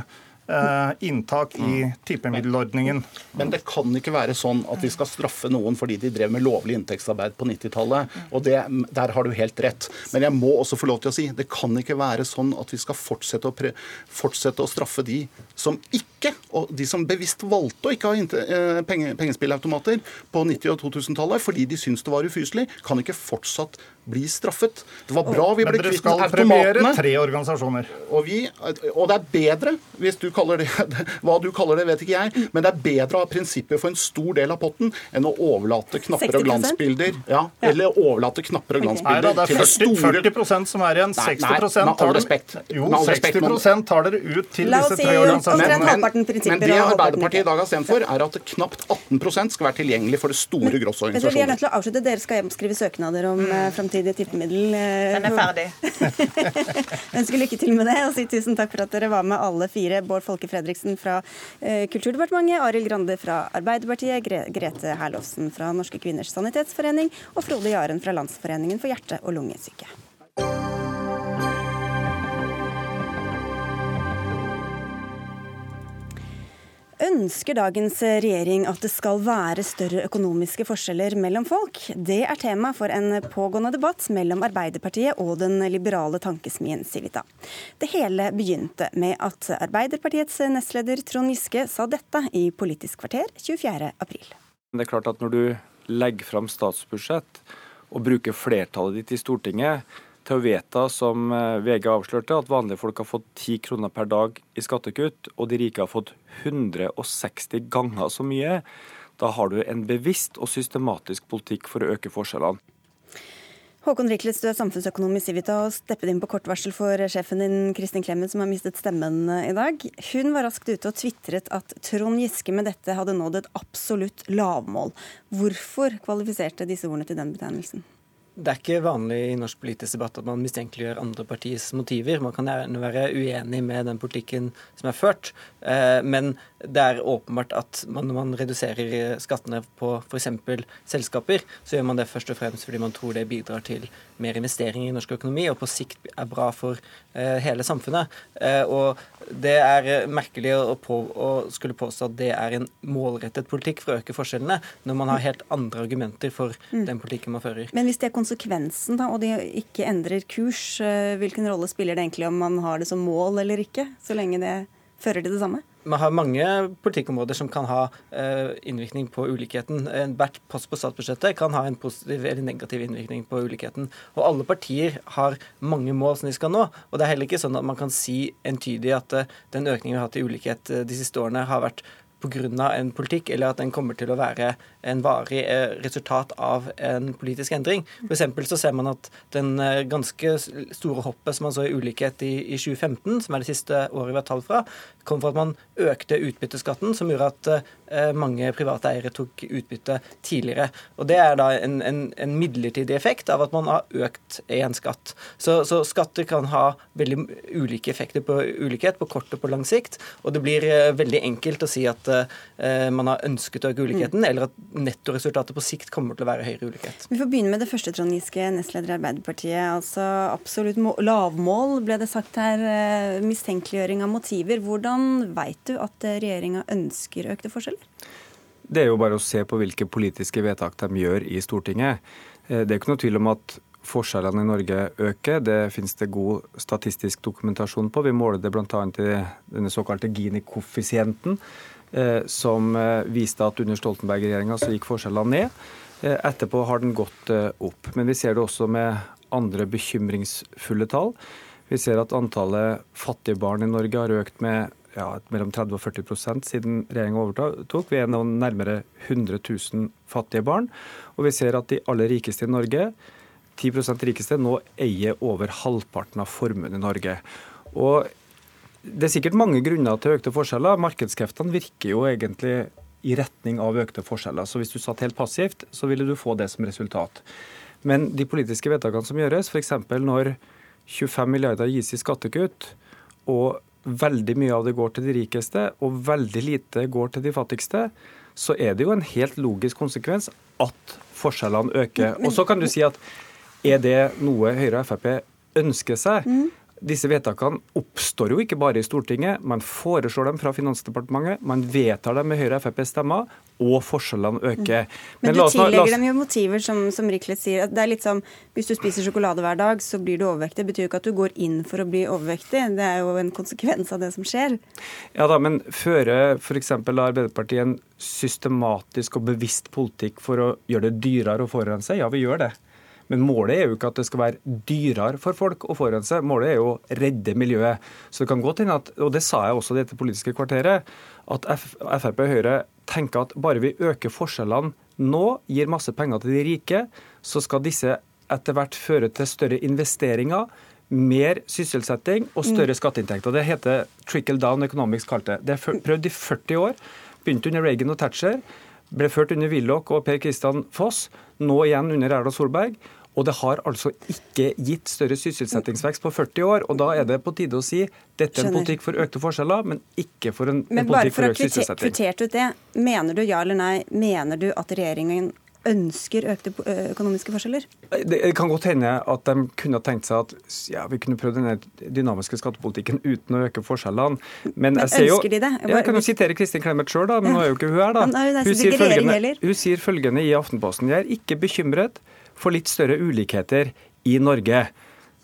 eh, inntak i tippemiddelordningen. Men det kan ikke være sånn at vi skal straffe noen fordi de drev med lovlig inntektsarbeid på 90-tallet. Og det, der har du helt rett. Men jeg må også få lov til å si det kan ikke være sånn at vi skal fortsette å, pre, fortsette å straffe de som ikke, og de som bevisst valgte å ikke ha inte, eh, penge, pengespillautomater på 90- og 2000-tallet fordi de syntes det var ufyselig, kan ikke fortsatt bli straffet. Det var bra vi ble kvitt automatene. Men dere skal premiere tre organisasjoner. Og, vi, og det er bedre, hvis du kaller det hva du kaller det, vet ikke jeg, men det er bedre å ha prinsipper for en stor del av potten enn å overlate knapper 60%? og glansbilder. Ja, eller overlate knapper og Nei da, glansbilder det til det store 40, 40 som er igjen. 60 nei, med all respekt. Jo, Med all respekt, 60 tar dere ut til La oss disse tre organisasjonene. halvparten prinsipper men det Arbeiderpartiet i dag har stemt for, er at knapt 18 skal være tilgjengelig for det store Vet Vi er nødt til å avslutte. Dere skal hjem og skrive søknader om mm. Framtidige tippemiddel. eh, Den er ferdig. Ønsker lykke til med det, og si tusen takk for at dere var med alle fire. Bård Folke Fredriksen fra eh, Kulturdepartementet, Arild Grande fra Arbeiderpartiet, Grete Herlofsen fra Norske kvinners sanitetsforening og Frode Jaren fra Landsforeningen for hjerte- og lungesyke. Ønsker dagens regjering at det skal være større økonomiske forskjeller mellom folk? Det er tema for en pågående debatt mellom Arbeiderpartiet og den liberale tankesmien Civita. Det hele begynte med at Arbeiderpartiets nestleder Trond Giske sa dette i Politisk kvarter 24.4. Det er klart at når du legger fram statsbudsjett og bruker flertallet ditt i Stortinget til å vedta, som eh, VG avslørte, at vanlige folk har fått 10 kroner per dag i skattekutt, og de rike har fått 160 ganger så mye, da har du en bevisst og systematisk politikk for å øke forskjellene. Håkon Riklitz, du er samfunnsøkonom i Civita og steppet inn på kort varsel for sjefen din Kristin Clemet, som har mistet stemmen i dag. Hun var raskt ute og tvitret at Trond Giske med dette hadde nådd et absolutt lavmål. Hvorfor kvalifiserte disse ordene til den betegnelsen? Det er ikke vanlig i norsk politisk debatt at man mistenkeliggjør andre partiers motiver. Man kan gjerne være uenig med den politikken som er ført, eh, men det er åpenbart at man, når man reduserer skattene på f.eks. selskaper, så gjør man det først og fremst fordi man tror det bidrar til mer investering i norsk økonomi, og på sikt er bra for eh, hele samfunnet. Eh, og det er merkelig å, på, å skulle påstå at det er en målrettet politikk for å øke forskjellene, når man har helt andre argumenter for den politikken man fører. Men hvis det er konsekvensen, da, og de ikke endrer kurs, eh, hvilken rolle spiller det egentlig om man har det som mål eller ikke, så lenge det fører til det samme? man har mange politikkområder som kan ha uh, innvirkning på ulikheten. Hvert post på statsbudsjettet kan ha en positiv eller negativ innvirkning på ulikheten. Og alle partier har mange mål som de skal nå. Og det er heller ikke sånn at man kan si entydig at uh, den økningen vi har hatt i ulikhet de siste årene, har vært pga. en politikk, eller at den kommer til å være en varig eh, resultat av en politisk endring. For så ser man at den eh, ganske store hoppet som man så i ulikhet i, i 2015, som er det siste året vi har tall fra, kom fra at man økte utbytteskatten, som gjorde at eh, mange private eiere tok utbytte tidligere. Og Det er da en, en, en midlertidig effekt av at man har økt én skatt. Så, så, skatter kan ha veldig ulike effekter på ulikhet på kort og på lang sikt. Og det blir veldig enkelt å si at uh, man har ønsket å øke ulikheten, mm. eller at nettoresultatet på sikt kommer til å være høyere ulikhet. Vi får begynne med det første, Trond Giske, nestleder i Arbeiderpartiet. Altså absolutt lavmål, ble det sagt her. Mistenkeliggjøring av motiver. Hvordan veit du at regjeringa ønsker økte forskjeller? Det er jo bare å se på hvilke politiske vedtak de gjør i Stortinget. Eh, det er ikke noe tvil om at forskjellene i Norge øker. Det finnes det god statistisk dokumentasjon på. Vi måler det bl.a. i denne såkalte Gini-koeffisienten, Eh, som eh, viste at under Stoltenberg-regjeringa så gikk forskjellene ned. Eh, etterpå har den gått opp. Men vi ser det også med andre bekymringsfulle tall. Vi ser at antallet fattige barn i Norge har økt med ja, mellom 30 og 40% siden regjeringa overtok. Vi er nå nærmere 100 000 fattige barn. Og vi ser at de aller rikeste i Norge, 10 rikeste, nå eier over halvparten av formuen i Norge. Og det er sikkert mange grunner til økte forskjeller. Markedskreftene virker jo egentlig i retning av økte forskjeller. Så hvis du satt helt passivt, så ville du få det som resultat. Men de politiske vedtakene som gjøres, f.eks. når 25 milliarder gis i skattekutt, og veldig mye av det går til de rikeste, og veldig lite går til de fattigste, så er det jo en helt logisk konsekvens at forskjellene øker. Og så kan du si at er det noe Høyre og Frp ønsker seg? Mm disse vedtakene oppstår jo ikke bare i Stortinget. Man foreslår dem fra Finansdepartementet, man vedtar dem med Høyre og Frp's stemmer, og forskjellene øker. Men, Men du tillegger dem jo motiver, som, som Riklet sier. at det er litt som Hvis du spiser sjokolade hver dag, så blir du overvektig. Det betyr jo ikke at du går inn for å bli overvektig. Det er jo en konsekvens av det som skjer. Ja da, men fører f.eks. Arbeiderpartiet en systematisk og bevisst politikk for å gjøre det dyrere å forurense? Ja, vi gjør det. Men målet er jo ikke at det skal være dyrere for folk å forurense, målet er jo å redde miljøet. Så det kan godt hende at, og det sa jeg også i dette politiske kvarteret, at Frp og Høyre tenker at bare vi øker forskjellene nå, gir masse penger til de rike, så skal disse etter hvert føre til større investeringer, mer sysselsetting og større mm. skatteinntekter. Det heter trickle down economics, kalt det. Det er prøvd i 40 år. Begynte under Reagan og Thatcher ble ført under Willoch og Per Kristian Foss, nå igjen under Erla Solberg. Og det har altså ikke gitt større sysselsettingsvekst på 40 år. Og da er det på tide å si dette er en politikk for økte forskjeller, men ikke for en, en politikk for økt sysselsetting. Men bare for å kvittert ut det, mener du ja eller nei, mener du at regjeringen ønsker økte økonomiske forskjeller? Det kan godt hende at de kunne tenkt seg at ja, vi kunne prøvd denne dynamiske skattepolitikken uten å øke forskjellene. Men, men ønsker jo, de det? Jeg, jeg kan jo sitere Kristin Clemet sjøl, men nå er jo ikke hun her. da. Hun sier, følgende, hun sier følgende i Aftenposten. Jeg er ikke bekymret for litt større ulikheter i Norge.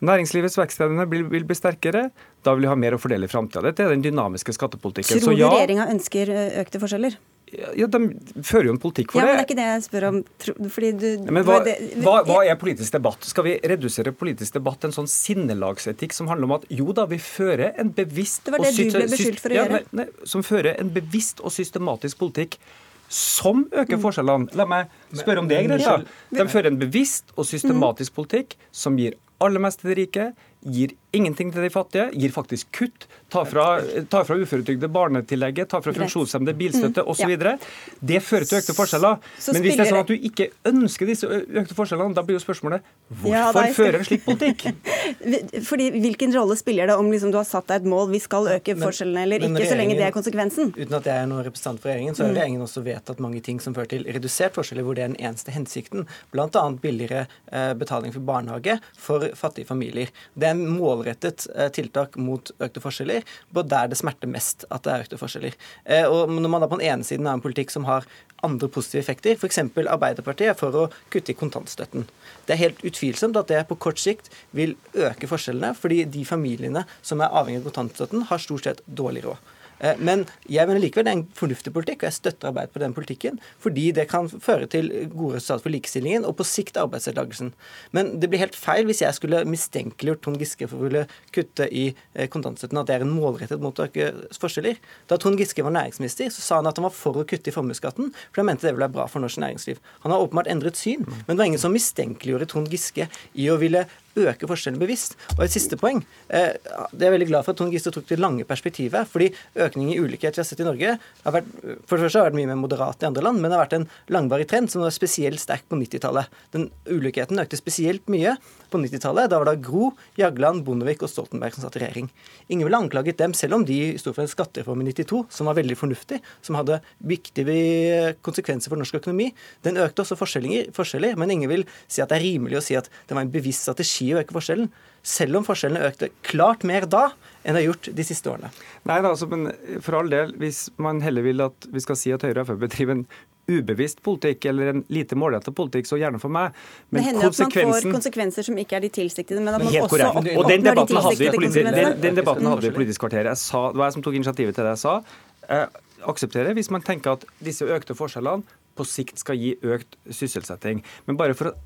Næringslivets vekstevne vil, bli sterkere. Da vil vi ha mer å fordele i framtida. Dette er den dynamiske skattepolitikken. Tror du ja, regjeringa ønsker økte forskjeller? Ja, De fører jo en politikk for det. ja. Men det er ikke det jeg spør om. Fordi du, ja, men hva, hva, hva, er politisk debatt? Skal vi redusere politisk debatt til en sånn sinnelagsetikk som handler om at jo da, vi fører en bevisst Det var det du ble beskyldt for å gjøre. Nei, nei, som fører en bevisst og systematisk politikk som øker mm. forskjellene. La meg spørre om det Greta. De fører en bevisst og systematisk politikk som gir aller mest til de rike, gir ingenting til de fattige, gir faktisk kutt. tar fra, tar fra uføretrygde barnetillegget, tar fra funksjonshemmede bilstøtte mm, osv. Ja. Det fører til økte forskjeller. Men hvis det er sånn at du ikke ønsker disse økte forskjellene, da blir jo spørsmålet hvorfor ja, fører en slik politikk? Fordi Hvilken rolle spiller det om liksom, du har satt deg et mål, vi skal øke men, forskjellene eller ikke, så lenge det er konsekvensen? Uten at jeg er noen representant for regjeringen, så har mm. regjeringen også vedtatt mange ting som fører til redusert forskjeller, hvor det er den eneste hensikten. Bl.a. billigere eh, betaling for barnehage for fattige familier. Det er en målrettet eh, tiltak mot økte forskjeller, både der det smerter mest at det er økte forskjeller. Eh, og når man da på den ene siden har en politikk som har andre positive effekter, f.eks. Arbeiderpartiet for å kutte i kontantstøtten. Det er helt utvilsomt at det på kort sikt vil øke forskjellene, fordi de familiene som er avhengig av kontantstøtten, har stort sett dårlig råd. Eh, men jeg mener likevel det er en fornuftig politikk, og jeg støtter arbeid på den politikken, fordi det kan føre til gode resultater for likestillingen og på sikt arbeidsdeltakelsen. Men det blir helt feil hvis jeg skulle mistenkeliggjort Trond Giske for å ville kutte i eh, kontantstøtten, at det er en målrettet mot å øke forskjeller. Da Trond Giske var næringsminister, så sa han at han var for å kutte i formuesskatten, for han mente det ville være bra for norsk næringsliv. Han har åpenbart endret syn, men det var ingen som mistenkeliggjorde Trond Giske i å ville øke forskjellene bevisst. Og et siste poeng. Eh, det er jeg veldig glad for at Trond Giske tok det lange perspektivet. fordi økningen i ulikhet vi har sett i Norge, har vært, for det første har vært mye mer moderat i andre land, men det har vært en langvarig trend som var spesielt sterk på 90-tallet. Den Ulikheten økte spesielt mye på 90-tallet. Da var det Gro, Jagland, Bondevik og Stoltenberg som satt i regjering. Ingen ville anklaget dem, selv om de sto for en skattereform i 92 som var veldig fornuftig, som hadde viktige konsekvenser for norsk økonomi. Den økte også forskjeller, men ingen vil si at det er rimelig å si at det var en bevisst strategi å øke forskjellen, selv om forskjellene økte klart mer da enn det har gjort de siste årene. Nei, altså, men for all del, Hvis man heller vil at vi skal si at Høyre og Frp bedriver en ubevisst politikk eller en lite målrettet politikk, så gjerne for meg. Men det hender at man får konsekvenser som ikke er de tilsiktede. men at man også korrekt. Og den debatten de hadde vi i konsekvensene. den, den debatten hadde vi i Politisk kvarter. Jeg sa, det var jeg som tok initiativet til det jeg sa. Jeg aksepterer hvis man tenker at disse økte forskjellene på sikt skal gi økt sysselsetting. Men bare for å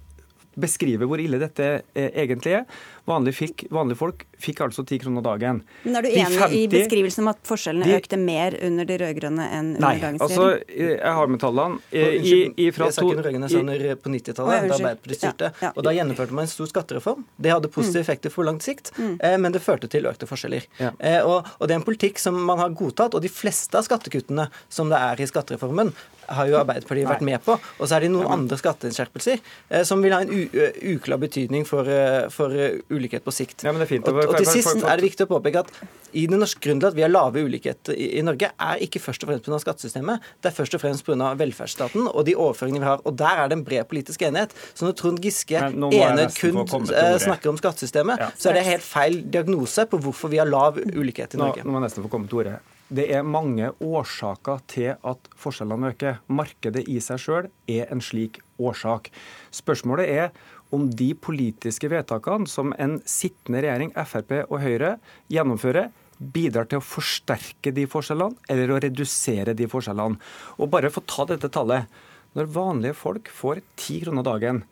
beskrive hvor ille dette eh, egentlig er. Vanlige, fikk, vanlige folk fikk altså 10 kroner dagen. Men Er du De enig i beskrivelsen om at forskjellene de- økte mer under de rød-grønne enn under Nei, dagens altså, regjering? jeg har med tallene. Og, I, i, fra jeg sa ikke den rød-grønne, jeg på 90-tallet, da. Arbeiderpartiet styrte. Ja, ja. Og da gjennomførte man en stor skattereform. Det hadde positive effekter for langt sikt, eh, men det førte til økte forskjeller. Ja. Eh, og, og det er en politikk som man har godtatt, og de fleste av skattekuttene som det er i skattereformen, har jo Arbeiderpartiet vært med på. Og så er det noen andre skatteskjerpelser eh, som vil ha en u uklar betydning for, eh, for eh, ulikhet på sikt. Ja, men det er fint. Og, og til sist er det viktig å påpeke at i det norske grunnen til at vi har lave ulikheter i, i Norge, er ikke først og fremst pga. skattesystemet, det er først og fremst pga. velferdsstaten og de overføringene vi har. Og der er det en bred politisk enighet. Så når Trond Giske nå enøyd kun eh, snakker om skattesystemet, Ja. så er det helt feil diagnose på hvorfor vi har lav ulikhet i Nå, Norge. nå må jeg nesten få komme til ordet. Det er mange årsaker til at forskjellene øker. Markedet i seg sjøl er en slik årsak. Spørsmålet er om de politiske vedtakene som en sittende regjering, Frp og Høyre, gjennomfører, bidrar til å forsterke de forskjellene eller å redusere de forskjellene. Og bare for å ta dette tallet. Når vanlige folk får 10 kroner dagen,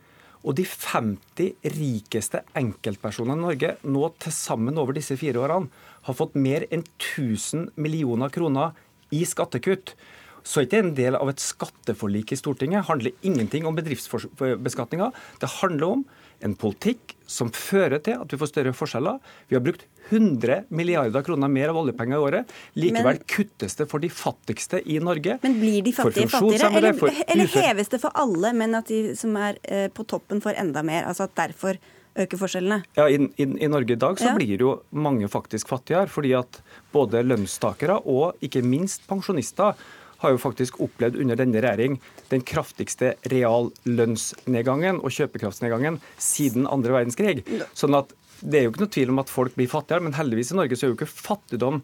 og de 50 rikeste enkeltpersonene i Norge nå til sammen over disse fire årene har fått mer enn 1000 millioner kroner i skattekutt. Så er ikke en del av et skatteforlik i Stortinget. Handler ingenting om bedriftsbeskatninga. Det handler om en politikk som fører til at vi får større forskjeller. Vi har brukt 100 milliarder kroner mer av oljepenger i året. Likevel Men- kuttes det for de fattigste i Norge. Men blir de fattige fattigere, eller, for eller heves det for alle, men at de som er eh, på toppen får enda mer? Altså at derfor øker forskjellene? Ja, i, i, I Norge i dag så Ja. blir jo mange faktisk fattigere, fordi at både lønnstakere og ikke minst pensjonister har jo faktisk opplevd under denne regjering den kraftigste reallønnsnedgangen og kjøpekraftsnedgangen siden andre verdenskrig. Sånn at det er jo ikke noe tvil om at folk blir fattigere, men heldigvis i Norge så er jo ikke fattigdom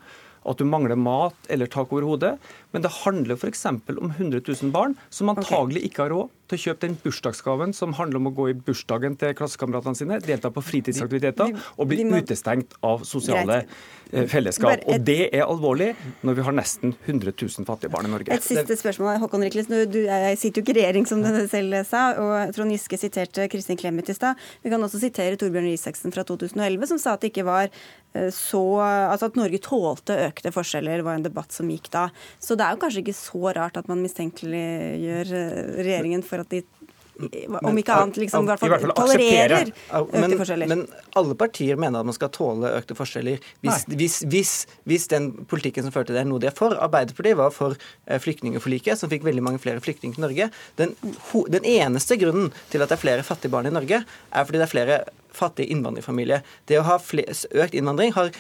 at du mangler mat eller tak over hodet, men det handler f.eks. om 100 000 barn som antagelig ikke har råd til å kjøpe den bursdagsgaven som handler om å gå i bursdagen til klassekameratene sine, delta på fritidsaktiviteter og bli utestengt av sosiale eh, fellesskap. Og det er alvorlig når vi har nesten 100 000 fattige barn i Norge. Et siste spørsmål. Håkon Rikles, du, sitter jo ikke i regjering, som du selv sa. og Trond Giske siterte Kristin Clemet i stad. Vi kan også sitere Torbjørn Isaksen fra 2011, som sa at det ikke var eh, så Altså at Norge tålte økte forskjeller, var en debatt som gikk da. Så det er jo kanskje ikke så rart at man mistenkeliggjør eh, regjeringen for at de om ikke annet, liksom, i hvert I hvert fall fall tolererer økte men, forskjeller. men alle partier mener at man skal tåle økte forskjeller. Hvis, hvis, hvis, hvis den politikken som førte til det, er noe de er for Arbeiderpartiet var for eh, flyktningforliket, som fikk veldig mange flere flyktninger til Norge. Den, den eneste grunnen til at det er flere fattige barn i Norge, er fordi det er flere fattige innvandrerfamilier. Det å ha økt innvandring har,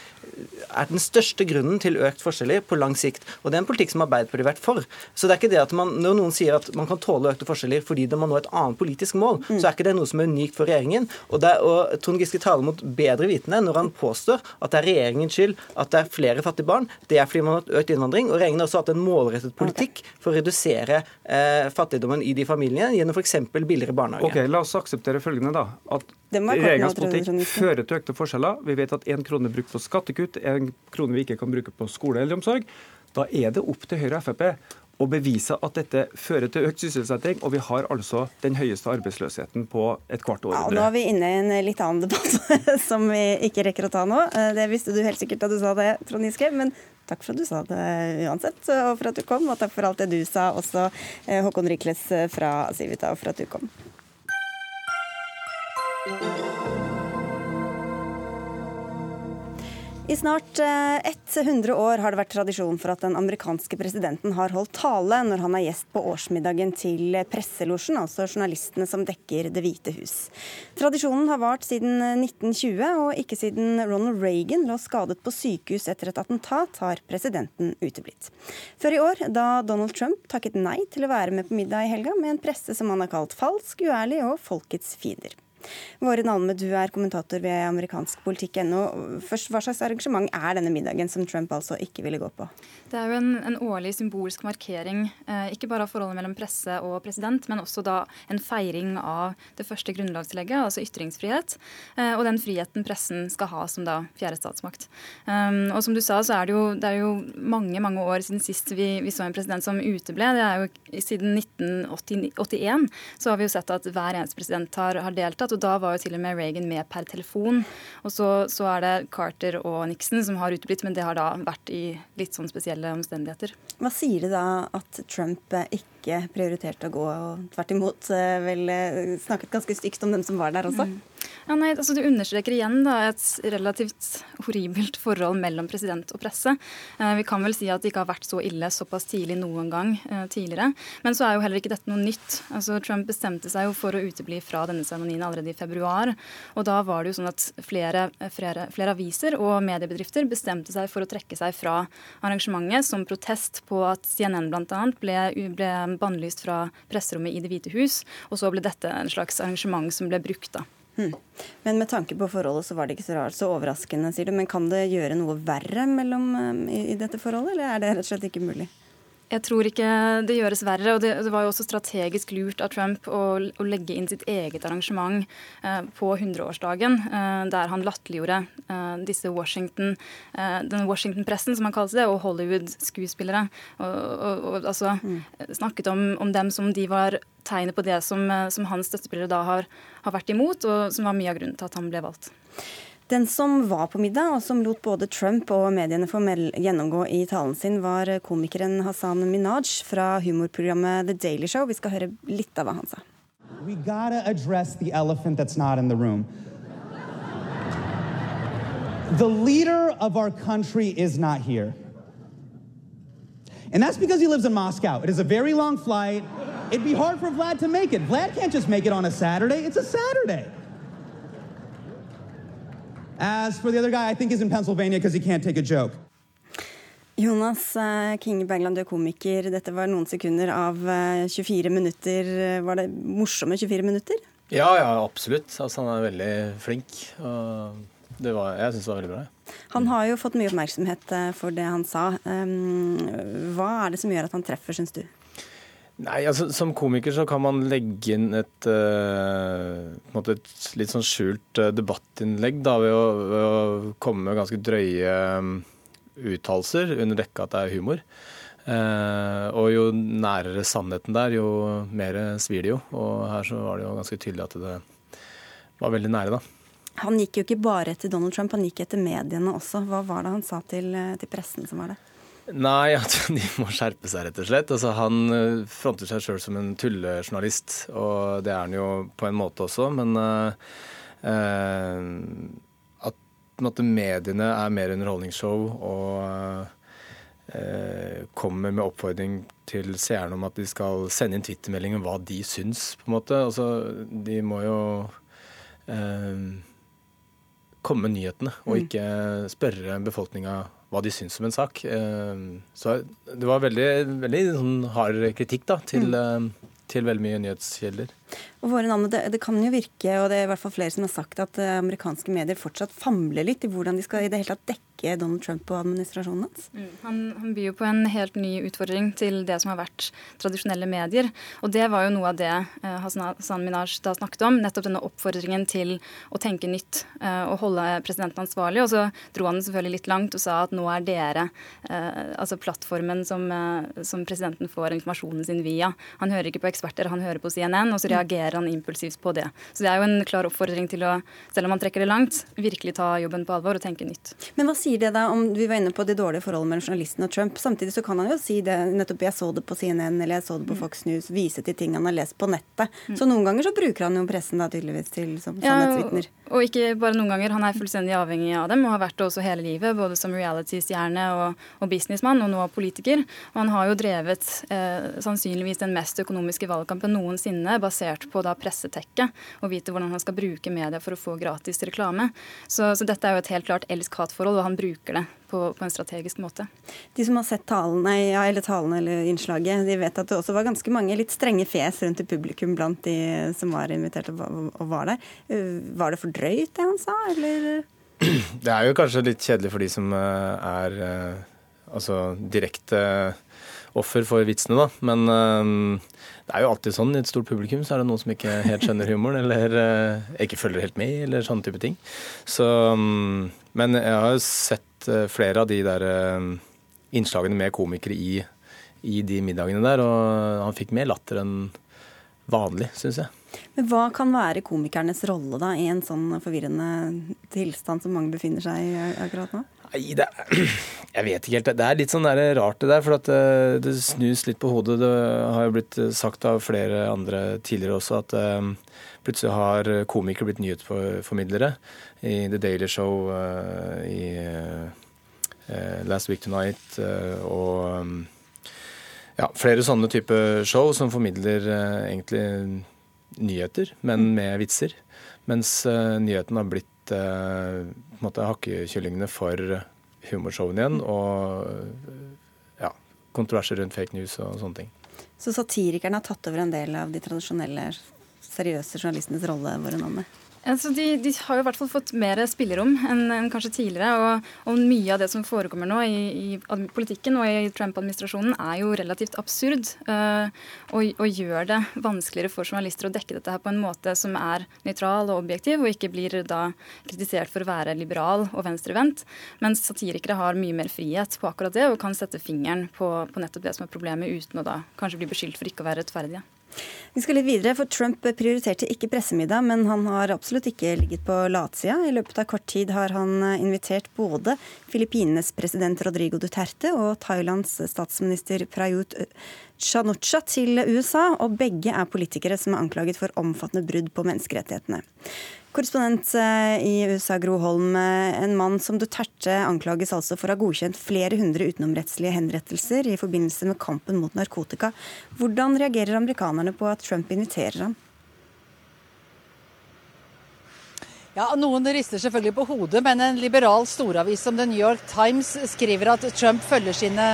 er den største grunnen til økt forskjeller på lang sikt. Og det er en politikk som Arbeiderpartiet har vært for. Så det er ikke det at man, Når noen sier at man kan tåle økte forskjeller fordi det må nå et annet politisk mål, så er ikke det noe som er unikt for regjeringen. Og, det er, og Trond Giske taler mot bedre vitende når han påstår at det er regjeringens skyld at det er flere fattige barn. Det er fordi man har hatt økt innvandring. Og regjeringen har også hatt en målrettet politikk for å redusere eh, fattigdommen i de familiene gjennom f.eks. billigere barnehage. Ok, La oss akseptere følgende, da. At jeg, politikk fører til økte forskjeller. Vi vet at én krone brukt på skattekutt, én krone vi ikke kan bruke på skole eller omsorg. Da er det opp til Høyre og Frp å bevise at dette fører til økt sysselsetting, og vi har altså den høyeste arbeidsløsheten på et kvart århundre. Ja, nå er vi inne i en litt annen debatt som vi ikke rekker å ta nå. Eh, det visste du helt sikkert da du sa det, Trond Giske. Men takk for at du sa det uansett, og for at du kom. Og takk for alt det du sa også, eh, Håkon Rikles fra Civita, og for at du kom. I snart 100 eh, år har det vært tradisjon for at den amerikanske presidenten har holdt tale når han er gjest på årsmiddagen til presselosjen, altså journalistene som dekker Det hvite hus. Tradisjonen har vart siden 1920, og ikke siden Ronald Reagan lå skadet på sykehus etter et attentat, har presidenten uteblitt. Før i år, da Donald Trump takket nei til å være med på middag i helga med en presse som han har kalt falsk, uærlig og folkets fiender. Våre Nalme, du er kommentator ved amerikansk politikk.no. Først, Hva slags arrangement er denne middagen som Trump altså ikke ville gå på? Det er jo en, en årlig symbolsk markering, eh, ikke bare av forholdet mellom presse og president, men også da en feiring av det første grunnlovstillegget, altså ytringsfrihet, eh, og den friheten pressen skal ha som da fjerde statsmakt. Um, og som du sa, så er det jo, det er jo mange mange år siden sist vi, vi, så en president som uteble. Det er jo Siden 1981 så har vi jo sett at hver eneste president har, har deltatt, og da var jo til og med Reagan med per telefon. Og så, så er det Carter og Nixon som har uteblitt, men det har da vært i litt sånn spesielle omstendigheter. Hva sier det da at Trump ikke prioriterte å gå, og tvert imot eh, vel eh, snakket ganske stygt om dem som var der også? Mm. Ja, nei, altså Du understreker igjen da, et relativt horribelt forhold mellom president og presse. Eh, vi kan vel si at det ikke har vært så ille såpass tidlig noen gang eh, tidligere. Men så er jo heller ikke dette noe nytt. Altså Trump bestemte seg jo for å utebli fra denne seremonien allerede i februar. Og da var det jo sånn at flere, flere, flere aviser og mediebedrifter bestemte seg for å trekke seg fra arrangementet som protest på at CNN bl.a. Ble, ble bannlyst fra presserommet i Det hvite hus. Og så ble dette en slags arrangement som ble brukt da. Hmm. Men med tanke på forholdet så var det ikke så rart, så overraskende, sier du. Men kan det gjøre noe verre mellom, um, i, i dette forholdet, eller er det rett og slett ikke mulig? Jeg tror ikke det gjøres verre. og Det, det var jo også strategisk lurt av Trump å, å legge inn sitt eget arrangement eh, på 100-årsdagen, eh, der han latterliggjorde eh, disse Washington, eh, den Washington-pressen, som han kalte det, og Hollywood-skuespillere. Og, og, og, altså mm. snakket om, om, dem som de var tegnet på det som, eh, som hans støttespillere da har, har vært imot, og som var mye av grunnen til at han ble valgt. Den som var på middag, og som lot både Trump og mediene få gjennomgå i talen sin, var komikeren Hassan Minaj fra humorprogrammet The Daily Show. Vi skal høre litt av hva han sa. We gotta address the elephant that's not in the room. The leader of our country is not here. And that's because he lives in Moscow. It is a very long flight. It'd be hard for Vlad to make it. Vlad can't just make it on a Saturday. It's a Saturday. As for the other guy, I think he's in Pennsylvania because he can't take a joke. Jonas uh, King Bergland, du er komiker. Dette var noen sekunder av uh, eh, 24 minutter. Var det morsomme 24 minutter? Ja, ja, absolutt. Altså, han er veldig flink. Og det var, jeg syns det var veldig bra. Han har jo fått mye oppmerksomhet for det han sa. Um, hva er det som gjør at han treffer, syns du? Nei, altså Som komiker så kan man legge inn et, uh, et litt sånn skjult uh, debattinnlegg da, ved å, ved å, komme med ganske drøye um, uttalelser under dekke at det er humor. Uh, og jo nærere sannheten der, jo mer svir det jo. Og her så var det jo ganske tydelig at det var veldig nære, da. Han gikk jo ikke bare etter Donald Trump, han gikk etter mediene også. Hva var det han sa til, til pressen som var det? Nei, at de må skjerpe seg, rett og slett. Altså, han eh, fronter seg sjøl som en tullejournalist, og det er han jo på en måte også. Men uh, at måte, mediene er mer underholdningsshow og uh, kommer med oppfordring til seerne om at de skal sende inn twittermelding om hva de syns, på en måte. Altså, de må jo uh, komme med nyhetene, og mm. ikke spørre befolkninga hva de syns om en sak. Eh, så det var veldig, veldig sånn hard kritikk da, til, mm. Eh, til veldig mye nyhetskilder. Og våre navn, det, det, kan jo virke, og det er i hvert fall flere som har sagt, at eh, amerikanske medier fortsatt famler litt i hvordan de skal i det hele tatt dekke Donald Trump og administrasjonen hans? Mm. Han, han, byr jo på en helt ny utfordring til det som har vært tradisjonelle medier. Og det var jo noe av det eh, Hassan Minaj da snakket om. Nettopp denne oppfordringen til å tenke nytt eh, og holde presidenten ansvarlig. Og så dro han selvfølgelig litt langt og sa at nå er dere eh, altså plattformen som, som presidenten får informasjonen sin via. Han hører ikke på eksperter, han hører på CNN, og så reagerer han impulsivt på det. Så det er jo en klar oppfordring til å, selv om han trekker det langt, virkelig ta jobben på alvor og tenke nytt. Men hva sier det da om Vi var inne på det dårlige forholdet mellom journalisten og Trump. Samtidig så kan han jo si det nettopp jeg så det på CNN eller jeg så det på mm. Fox News, vise til ting han har lest på nettet. Mm. Så noen ganger så bruker han jo pressen da tydeligvis til som sannhetsvitner. Ja, og, ikke bare noen ganger. Han er fullstendig avhengig av dem og har vært det også hele livet. Både som reality-stjerne og, og businessmann, og nå politiker. Og han har jo drevet eh, sannsynligvis den mest økonomiske valgkampen noensinne, basert på da pressetekket og vite hvordan han skal bruke media for å få gratis reklame. Så, så dette er jo et helt klart elsk-hat-forhold, og han bruker det på, på, en strategisk måte. De som har sett talene, ja, eller talene eller innslaget, de vet at det også var ganske mange litt strenge fjes rundt i publikum blant de som var invitert og, og var der. Uh, var det for drøyt, det han sa, eller? Det er jo kanskje litt kjedelig for de som uh, er uh, altså direkte offer for vitsene, da. Men det er jo alltid sånn i et stort publikum, så er det noen som ikke helt skjønner humoren, eller ikke følger helt med, eller sånne type ting. Så, um, men jeg har jo sett Eh, flere av de der eh, innslagene med komikere i, i de middagene der, og han fikk mer latter enn vanlig, syns jeg. Men Hva kan være komikernes rolle da, i en sånn forvirrende tilstand som mange befinner seg i akkurat nå? Nei, det er, Jeg vet ikke helt. Det er litt sånn der rart det der, for at eh, det snus litt på hodet. Det har jo blitt sagt av flere andre tidligere også at plutselig har komikere blitt nyhetsformidlere i The Daily Show, uh, i uh, Last Week Tonight og um, ja, flere sånne type show som formidler egentlig nyheter, men mm. med vitser. Mens nyheten har blitt på en måte hakkekyllingene for humorshowene igjen. Mm. Og ja, kontroverser rundt fake news og sånne ting. Så satirikerne har tatt over en del av de tradisjonelle seriøse journalistenes rolle, våre navn? Altså, de, de, har jo i hvert fall fått mer spillerom enn, enn kanskje tidligere. Og, og, mye av det som forekommer nå i, i politikken og i Trump-administrasjonen, er jo relativt absurd. Øh, og, og, gjør det vanskeligere for journalister å dekke dette her på en måte som er nøytral og objektiv, og ikke blir da kritisert for å være liberal og venstrevendt. Mens satirikere har mye mer frihet på akkurat det, og kan sette fingeren på, på nettopp det som er problemet, uten å da kanskje bli beskyldt for ikke å være rettferdige. Vi skal litt videre, for Trump prioriterte ikke pressemiddag, men han har absolutt ikke ligget på latsida. I løpet av kort tid har han invitert både Filippinenes president Rodrigo Duterte og Thailands statsminister Prayut Chanucha til USA, og begge er politikere som er anklaget for omfattende brudd på menneskerettighetene. Korrespondent eh, i USA, Gro Holm. Eh, en mann som Duterte anklages altså for å ha godkjent flere hundre utenomrettslige henrettelser i forbindelse med kampen mot narkotika. Hvordan reagerer amerikanerne på at Trump inviterer ham? Ja, Noen rister selvfølgelig på hodet, men en liberal storavis som The New York Times skriver at Trump følger sine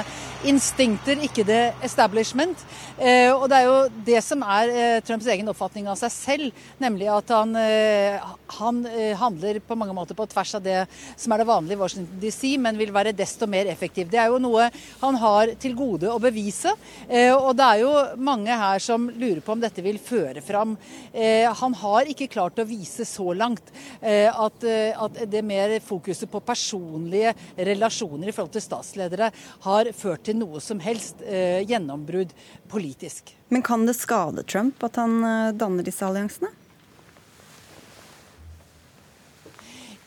instinkter, ikke det establishment. Eh, og det er jo det som er eh, Trumps egen oppfatning av seg selv, nemlig at han, eh, han eh, handler på mange måter på tvers av det som er det vanlige i Washington DC, men vil være desto mer effektiv. Det er jo noe han har til gode å bevise, eh, og det er jo mange her som lurer på om dette vil føre fram. Eh, han har ikke klart å vise så langt at, at det mer fokuset på personlige relasjoner i forhold til statsledere har ført til noe som helst eh, gjennombrudd politisk. Men kan det skade Trump at han eh, danner disse alliansene?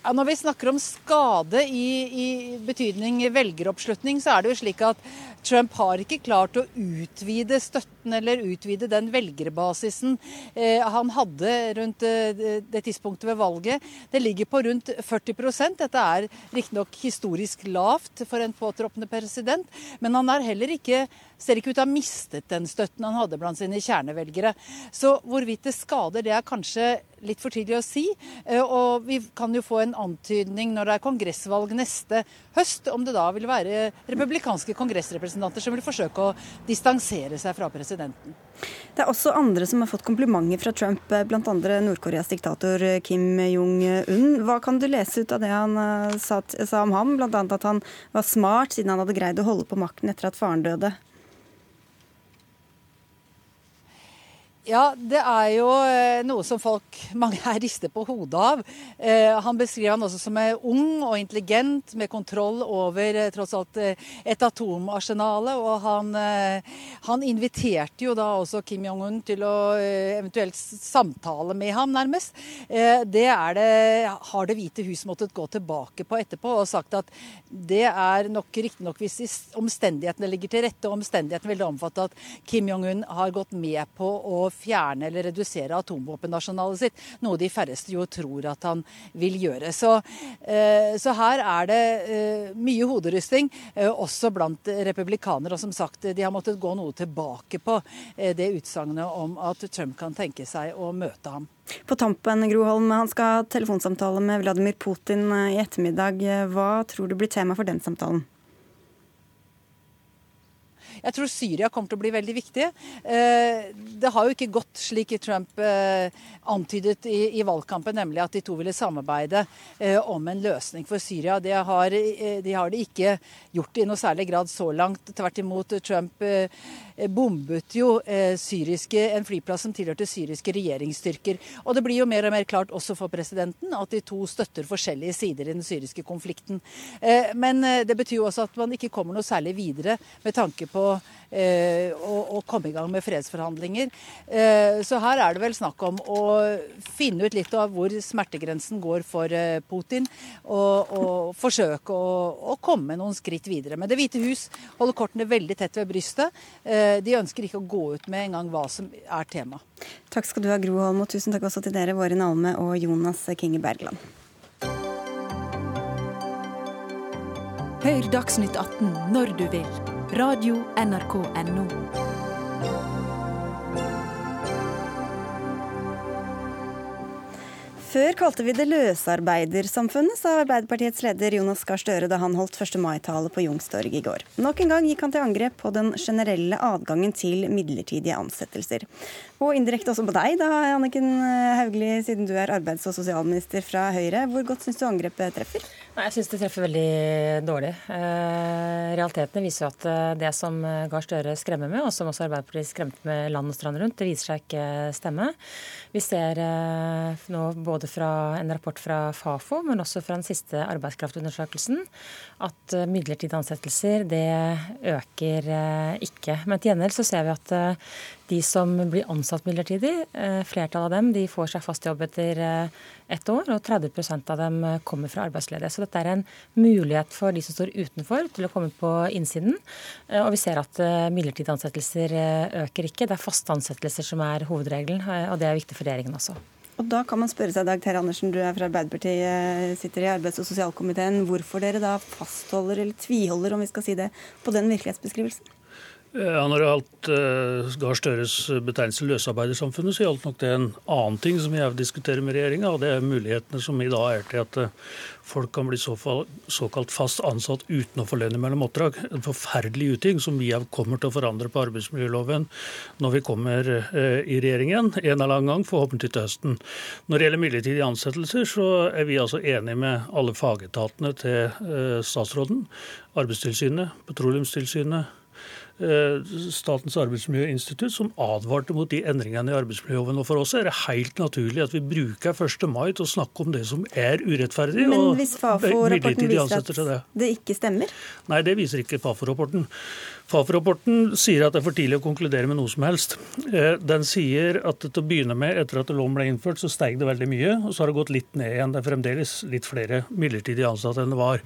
Ja, når vi snakker om skade i, i, betydning velgeroppslutning, så er det jo slik at Trump har ikke klart å utvide støtten eller utvide den velgerbasisen eh, han hadde rundt eh, det tidspunktet ved valget. Det ligger på rundt 40% Dette er riktignok historisk lavt for en påtroppende president, men han er heller ikke ser ikke ut til å ha mistet den støtten han hadde blant sine kjernevelgere. Så hvorvidt det skader, det er kanskje litt for tidlig å si. Eh, og vi kan jo få en antydning når det er kongressvalg neste høst, om det da vil være republikanske kongressrepresentanter som vil forsøke å distansere seg fra presidenten. Det er også andre som har fått komplimenter fra Trump, bl.a. Nord-Koreas diktator Kim Jong-un. Hva kan du lese ut av det han sa, sa om ham, bl.a. at han var smart siden han hadde greid å holde på makten etter at faren døde? Ja, det er jo eh, noe som folk, mange her rister på hodet av. Eh, han beskriver han også som ung og intelligent, med kontroll over eh, tross alt et atomarsenale. Og han, han, inviterte jo da også Kim Jong-un til å eventuelt samtale med ham, nærmest. Det, det har Det hvite hus måttet gå tilbake på etterpå og sagt at det er nok riktignok hvis omstendighetene ligger til rette, og omstendighetene vil det omfatte at Kim Jong-un har gått med på å fjerne eller redusere atomvåpenarsenalet sitt, noe de færreste jo tror at han vil gjøre. Så, eh, så her er det eh, mye hoderysting, eh, også blant republikanere. Og som sagt, de har måttet gå noe tilbake på det utsagnet om at Trump kan tenke seg å møte ham. På tampen, Groholm, han skal ha telefonsamtale med Vladimir Putin i ettermiddag. Hva tror du blir tema for den samtalen? Jeg tror Syria kommer til å bli veldig viktig. Eh, det har jo ikke gått slik Trump eh, antydet i, valgkampen, nemlig at de to ville samarbeide eh, om en løsning for Syria. Det har, de har det ikke gjort i noe særlig grad så langt. Tvert imot, Trump bombet jo syriske, en flyplass som tilhørte syriske regjeringsstyrker. Og det blir jo mer og mer klart også for presidenten at de to støtter forskjellige sider i den syriske konflikten. Men det betyr jo også at man ikke kommer noe særlig videre med tanke på Eh, å, komme i gang med fredsforhandlinger. Eh, så her er det vel snakk om å finne ut litt av hvor smertegrensen går for eh, Putin, og, og forsøke å, å, komme noen skritt videre. Men Det hvite hus holder kortene veldig tett ved brystet. De ønsker ikke å gå ut med en gang hva som er tema. Takk skal du ha, Gro Holm, og tusen takk også til dere, Våren Alme og Jonas Kinge Bergland. Hør Dagsnytt 18 når du vil Radio NRK NO. Før kalte vi det løsarbeidersamfunnet, sa Arbeiderpartiets leder Jonas Gahr Støre da han holdt 1. mai-tale på Youngstorg i går. Nok en gang gikk han til angrep på den generelle adgangen til midlertidige ansettelser. Og indirekte også på deg, da, Anniken Hauglie, siden du er arbeids- og sosialminister fra Høyre. Hvor godt syns du angrepet treffer? Jeg syns det treffer veldig dårlig. Eh, realitetene viser jo at eh, det som Gahr Støre skremmer med, og som også Arbeiderpartiet skremte med land og strand rundt, det viser seg ikke stemme. Vi ser eh, nå både fra en rapport fra Fafo, men også fra den siste arbeidskraftundersøkelsen, at eh, midlertidige ansettelser det øker eh, ikke. Men til gjengjeld så ser vi at de som blir ansatt midlertidig, flertallet av dem de får seg fast jobb etter ett år, og 30% av dem kommer fra arbeidsledige. Så dette er en mulighet for de som står utenfor, til å komme på innsiden. Og vi ser at midlertidige ansettelser øker ikke. Det er faste ansettelser som er hovedregelen, og det er viktig for regjeringen også. Og da kan man spørre seg, Dag Terje Andersen, du er fra Arbeiderpartiet, sitter i arbeids- og sosialkomiteen, hvorfor dere da fastholder, eller tviholder, om vi skal si det, på den virkelighetsbeskrivelsen? Han det gjaldt uh, Gahr Støres betegnelse løsarbeidersamfunnet, så gjaldt nok det en annen ting som jeg diskuterer med regjeringa, og det er mulighetene som i dag er til at uh, folk kan bli så såkalt fast ansatt uten å få lønn mellom oppdrag. En forferdelig uting som vi kommer til å forandre på arbeidsmiljøloven når vi kommer uh, i regjeringen en eller annen gang, forhåpentlig til høsten. Når det gjelder midlertidige ansettelser, så er vi altså enige med alle fagetatene til statsråden. Arbeidstilsynet, Petroleumstilsynet, Statens arbeidsmiljøinstitutt som advarte mot de endringene i arbeidsmiljøloven. Og For oss er det helt naturlig at vi bruker 1. mai til å snakke om det som er urettferdig. Men hvis Fafo-rapporten viser at det. det ikke stemmer? Nei, det viser ikke Fafo-rapporten. Fafo-rapporten sier at det er for tidlig å konkludere med noe som helst. Eh, den sier at til å begynne med, etter at loven ble innført, så steg det veldig mye. Og så har det gått litt ned igjen. Det er fremdeles litt flere midlertidig ansatte enn det var.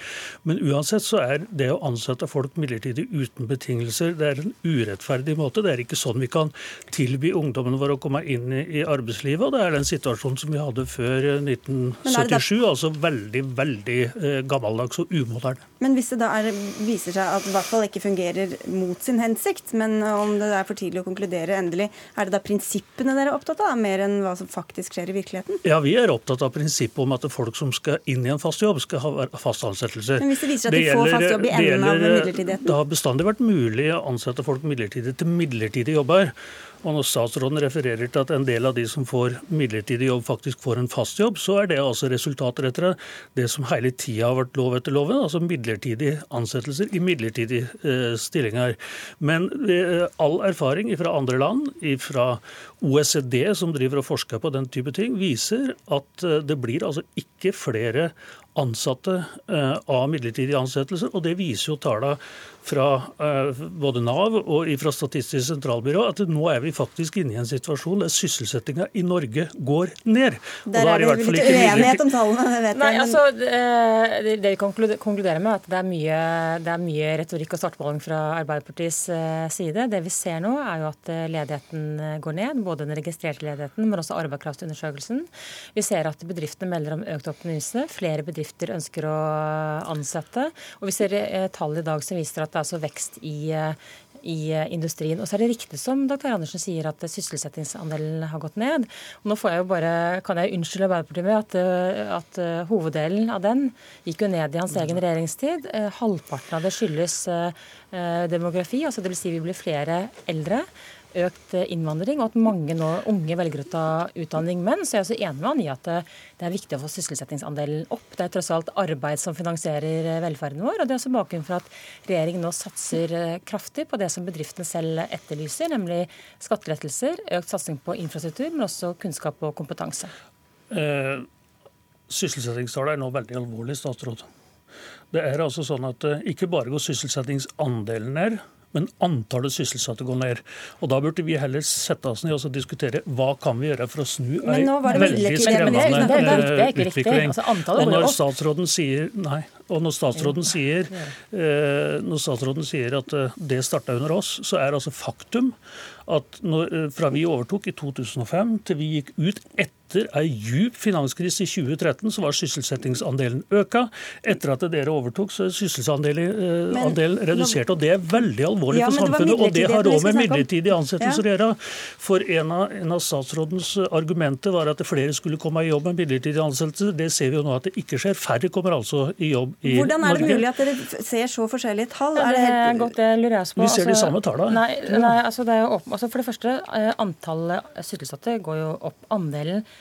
Men uansett så er det å ansette folk midlertidig uten betingelser, det er en urettferdig måte. Det er ikke sånn vi kan tilby ungdommene våre å komme inn i arbeidslivet. Og det er den situasjonen som vi hadde før 1977. Altså veldig, veldig eh, gammeldags og umoderne. Men hvis det da er, viser seg at det i hvert fall ikke fungerer mot sin hensikt, men om det er for tidlig å konkludere endelig, er det da prinsippene dere er opptatt av, mer enn hva som faktisk skjer i virkeligheten? Ja, vi er opptatt av prinsippet om at folk som skal inn i en fast jobb, skal ha fast ansettelse. Men hvis det viser at de får fast jobb i enden av midlertidigheten? Det har bestandig vært mulig å ansette folk midlertidig til midlertidige jobber. Og når statsråden refererer til at en del av de som får midlertidig jobb, faktisk får en fast jobb, så er det altså resultater etter det som hele tida har vært lov etter loven, altså midlertidige ansettelser i midlertidige eh, stillinger. Men eh, all erfaring fra andre land, fra OECD som driver og forsker på den type ting, viser at eh, det blir altså ikke flere ansatte eh, av midlertidige ansettelser. Og det viser jo tallene fra eh, både Nav og fra Statistisk sentralbyrå at nå er vi faktisk inne i en situasjon der sysselsettinga i Norge går ned. Der er det litt uenighet om tallene, vet Nei, altså, det, det vi konkluderer med, er at det er mye, det er mye retorikk og svartmaling fra Arbeiderpartiets eh, side. Det vi ser nå, er jo at ledigheten går ned. Både den registrerte ledigheten, men også arbeidskraftundersøkelsen. Vi ser at bedriftene melder om økt optimisme. Flere bedrifter ønsker å ansette. Og vi ser tall i dag som viser at at det er altså vekst i, i industrien. Og så er det riktig som dr. Andersen sier, at sysselsettingsandelen har gått ned. Og nå jeg bare, kan jeg unnskylde Arbeiderpartiet med at, at hoveddelen av den gikk jo ned i hans egen regjeringstid. Halvparten av det skyldes demografi, altså dvs. Si vi blir flere eldre økt innvandring, og at mange nå unge velger å ta utdanning. Men så er jeg også enig med han i at eh, det er viktig å få sysselsettingsandelen opp. Det er tross alt arbeid som finansierer eh, velferden vår. og Det er også bakgrunnen for at regjeringen nå satser eh, kraftig på det som bedriftene selv etterlyser, nemlig skattelettelser, økt satsing på infrastruktur, men også kunnskap og kompetanse. Eh, Sysselsettingstallet er nå veldig alvorlig, statsråd. Det er altså sånn at ikke bare går sysselsettingsandelen ned, men antallet sysselsatte går ned. Og Da burde vi heller sette oss ned og diskutere hva kan vi gjøre for å snu en veldig skremmende utvikling. Altså, og når statsråden sier nei, og når statsråden sier, eh, når statsråden sier at eh, det starta under oss, så er altså faktum at når, eh, fra vi overtok i 2005 til vi gikk ut etter ei djup finanskrise i 2013, så var sysselsettingsandelen øka. Etter at dere overtok, så er sysselsettingsandelen redusert. Og det er veldig alvorlig ja, for samfunnet. Og det har òg med midlertidige ansettelser å ja. gjøre. For en av, en av, statsrådens argumenter var at flere skulle komme i jobb med midlertidige ansettelser. Det ser vi jo nå at det ikke skjer. Færre kommer altså i jobb i Norge. Hvordan er det mulig at dere ser så forskjellige tall? Ja, det er godt, det lurer jeg på. Vi ser de altså, samme tallene. Nei, nei altså det er jo åpen, altså For det første, eh, antallet sysselsatte går jo opp. Andelen Eh,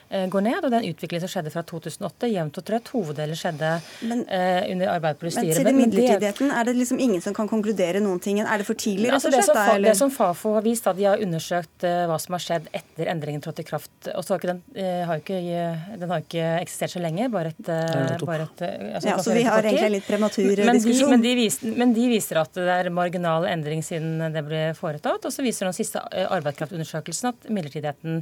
går ned. Og den utviklingen som skjedde fra 2008, jevnt og trøtt, hoveddelen skjedde men, eh, under Arbeiderpartiets styre. Men siden midlertidigheten, er det liksom ingen som kan konkludere noen ting? Er det for tidlig, rett altså, og slett? Det som, det som Fafo har vist, da de har undersøkt eh, hva som har skjedd etter endringen trådte i kraft. Og så har ikke den, eh, har ikke, den har ikke eksistert så lenge, bare et, bare et altså, ja, Så vi har egentlig en litt prematur men diskusjon? De, men, de viser, men de viser at det er marginal endring siden det ble foretatt. Og så viser den siste arbeidskraftundersøkelsen at midlertidigheten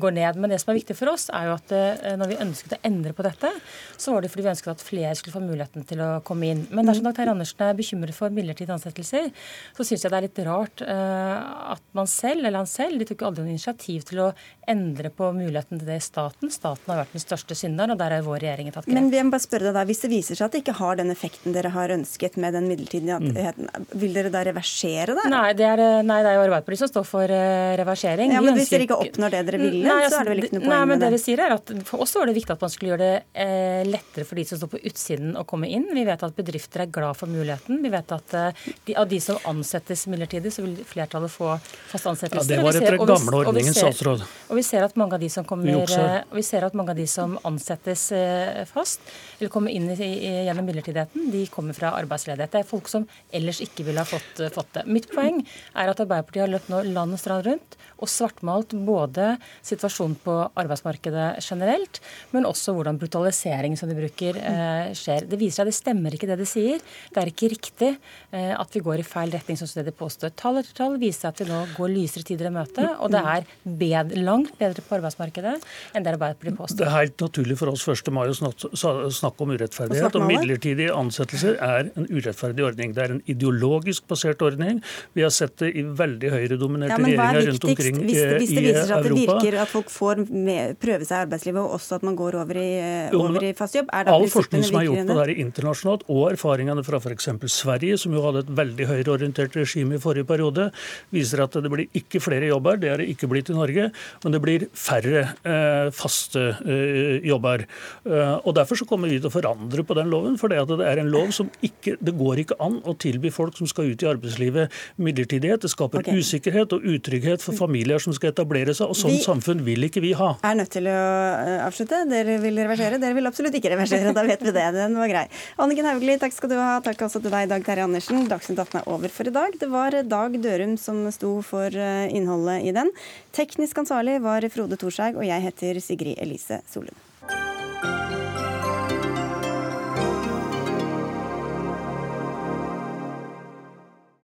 går ned. Men det som er viktig for oss, er jo at eh, når vi ønsket å endre på dette, så var det fordi vi ønsket at flere skulle få muligheten til å komme inn. Men dersom Dr. Andersen er bekymret for midlertidige ansettelser, så syns jeg det er litt rart uh, at man selv, eller han selv, de tok aldri noe initiativ til å endre på muligheten til det i staten. Staten har vært den største synderen, og der har vår regjering tatt grep. Men vi må bare spørre deg da, Hvis det viser seg at det ikke har den effekten dere har ønsket med den midlertidigheten, mm. vil dere da reversere det? Nei, det er, nei, det er jo Arbeiderpartiet som står for uh, reversering. Ja, men Hvis dere ikke oppnår det dere ville, nei, altså, så er det vel ikke noe poeng med men det? sier er at For oss var det viktig at man skulle gjøre det eh, lettere for de som står på utsiden å komme inn. Vi vet at bedrifter er glad for muligheten. Vi vet at eh, de, av de som ansettes midlertidig, så vil flertallet få fast ansettelse. Ja, det var etter gamle ordningen, statsråd. Og vi ser at mange av de som kommer, eh, og vi ser at mange av de som ansettes fast, eller kommer inn i, i, gjennom midlertidigheten, de kommer fra arbeidsledighet. Det er folk som ellers ikke ville ha fått, fått det. Mitt poeng er at Arbeiderpartiet har løpt nå land og strand rundt og svartmalt både situasjonen på arbeidsmarkedet generelt, men også hvordan brutalisering som de bruker, eh, skjer. Det viser seg at det stemmer ikke det de sier. Det er ikke riktig eh, at vi går i feil retning, som det de påstår. Tall etter tall viser at vi nå går lysere tider i møte, og det er bedre, langt bedre på arbeidsmarkedet enn det Arbeiderpartiet påstår. Det er helt naturlig for oss 1. mai å snakke om urettferdighet. og Midlertidige ansettelser er en urettferdig ordning. Det er en ideologisk basert ordning. Vi har sett det i veldig høyredominerte ja, regjeringer rundt omkring i hvis, hvis det viser seg at det virker at folk får prøve seg i arbeidslivet, og også at man går over i, eh, over i fast jobb? Er All forskning som er gjort på dette internasjonalt, og erfaringene fra f.eks. Sverige, som jo hadde et veldig høyreorientert regime i forrige periode, viser at det blir ikke flere jobber. Det er det ikke blitt i Norge, men det blir færre eh, faste eh, jobber. Eh, og Derfor så kommer vi til å forandre på den loven. For det, er en lov som ikke Det går ikke an å tilby folk som skal ut i arbeidslivet midlertidighet. Det skaper okay. usikkerhet og utrygghet for familier som skal etablere seg. Og sånn samfunn vil ikke vi ha. er nødt til å eh, avslutte. Dere vil reversere. Dere vil absolutt ikke reversere. Da vet vi det. Den var grei. Anniken Hauglie, takk skal du ha. Takk også til deg, Dag Terje Andersen. Dagsnytt 18 er over for i dag. Det var Dag Dørum som sto for eh, innholdet i den. Teknisk ansvarlig var Frode Thorshaug, og jeg heter Sigrid Elise Solund.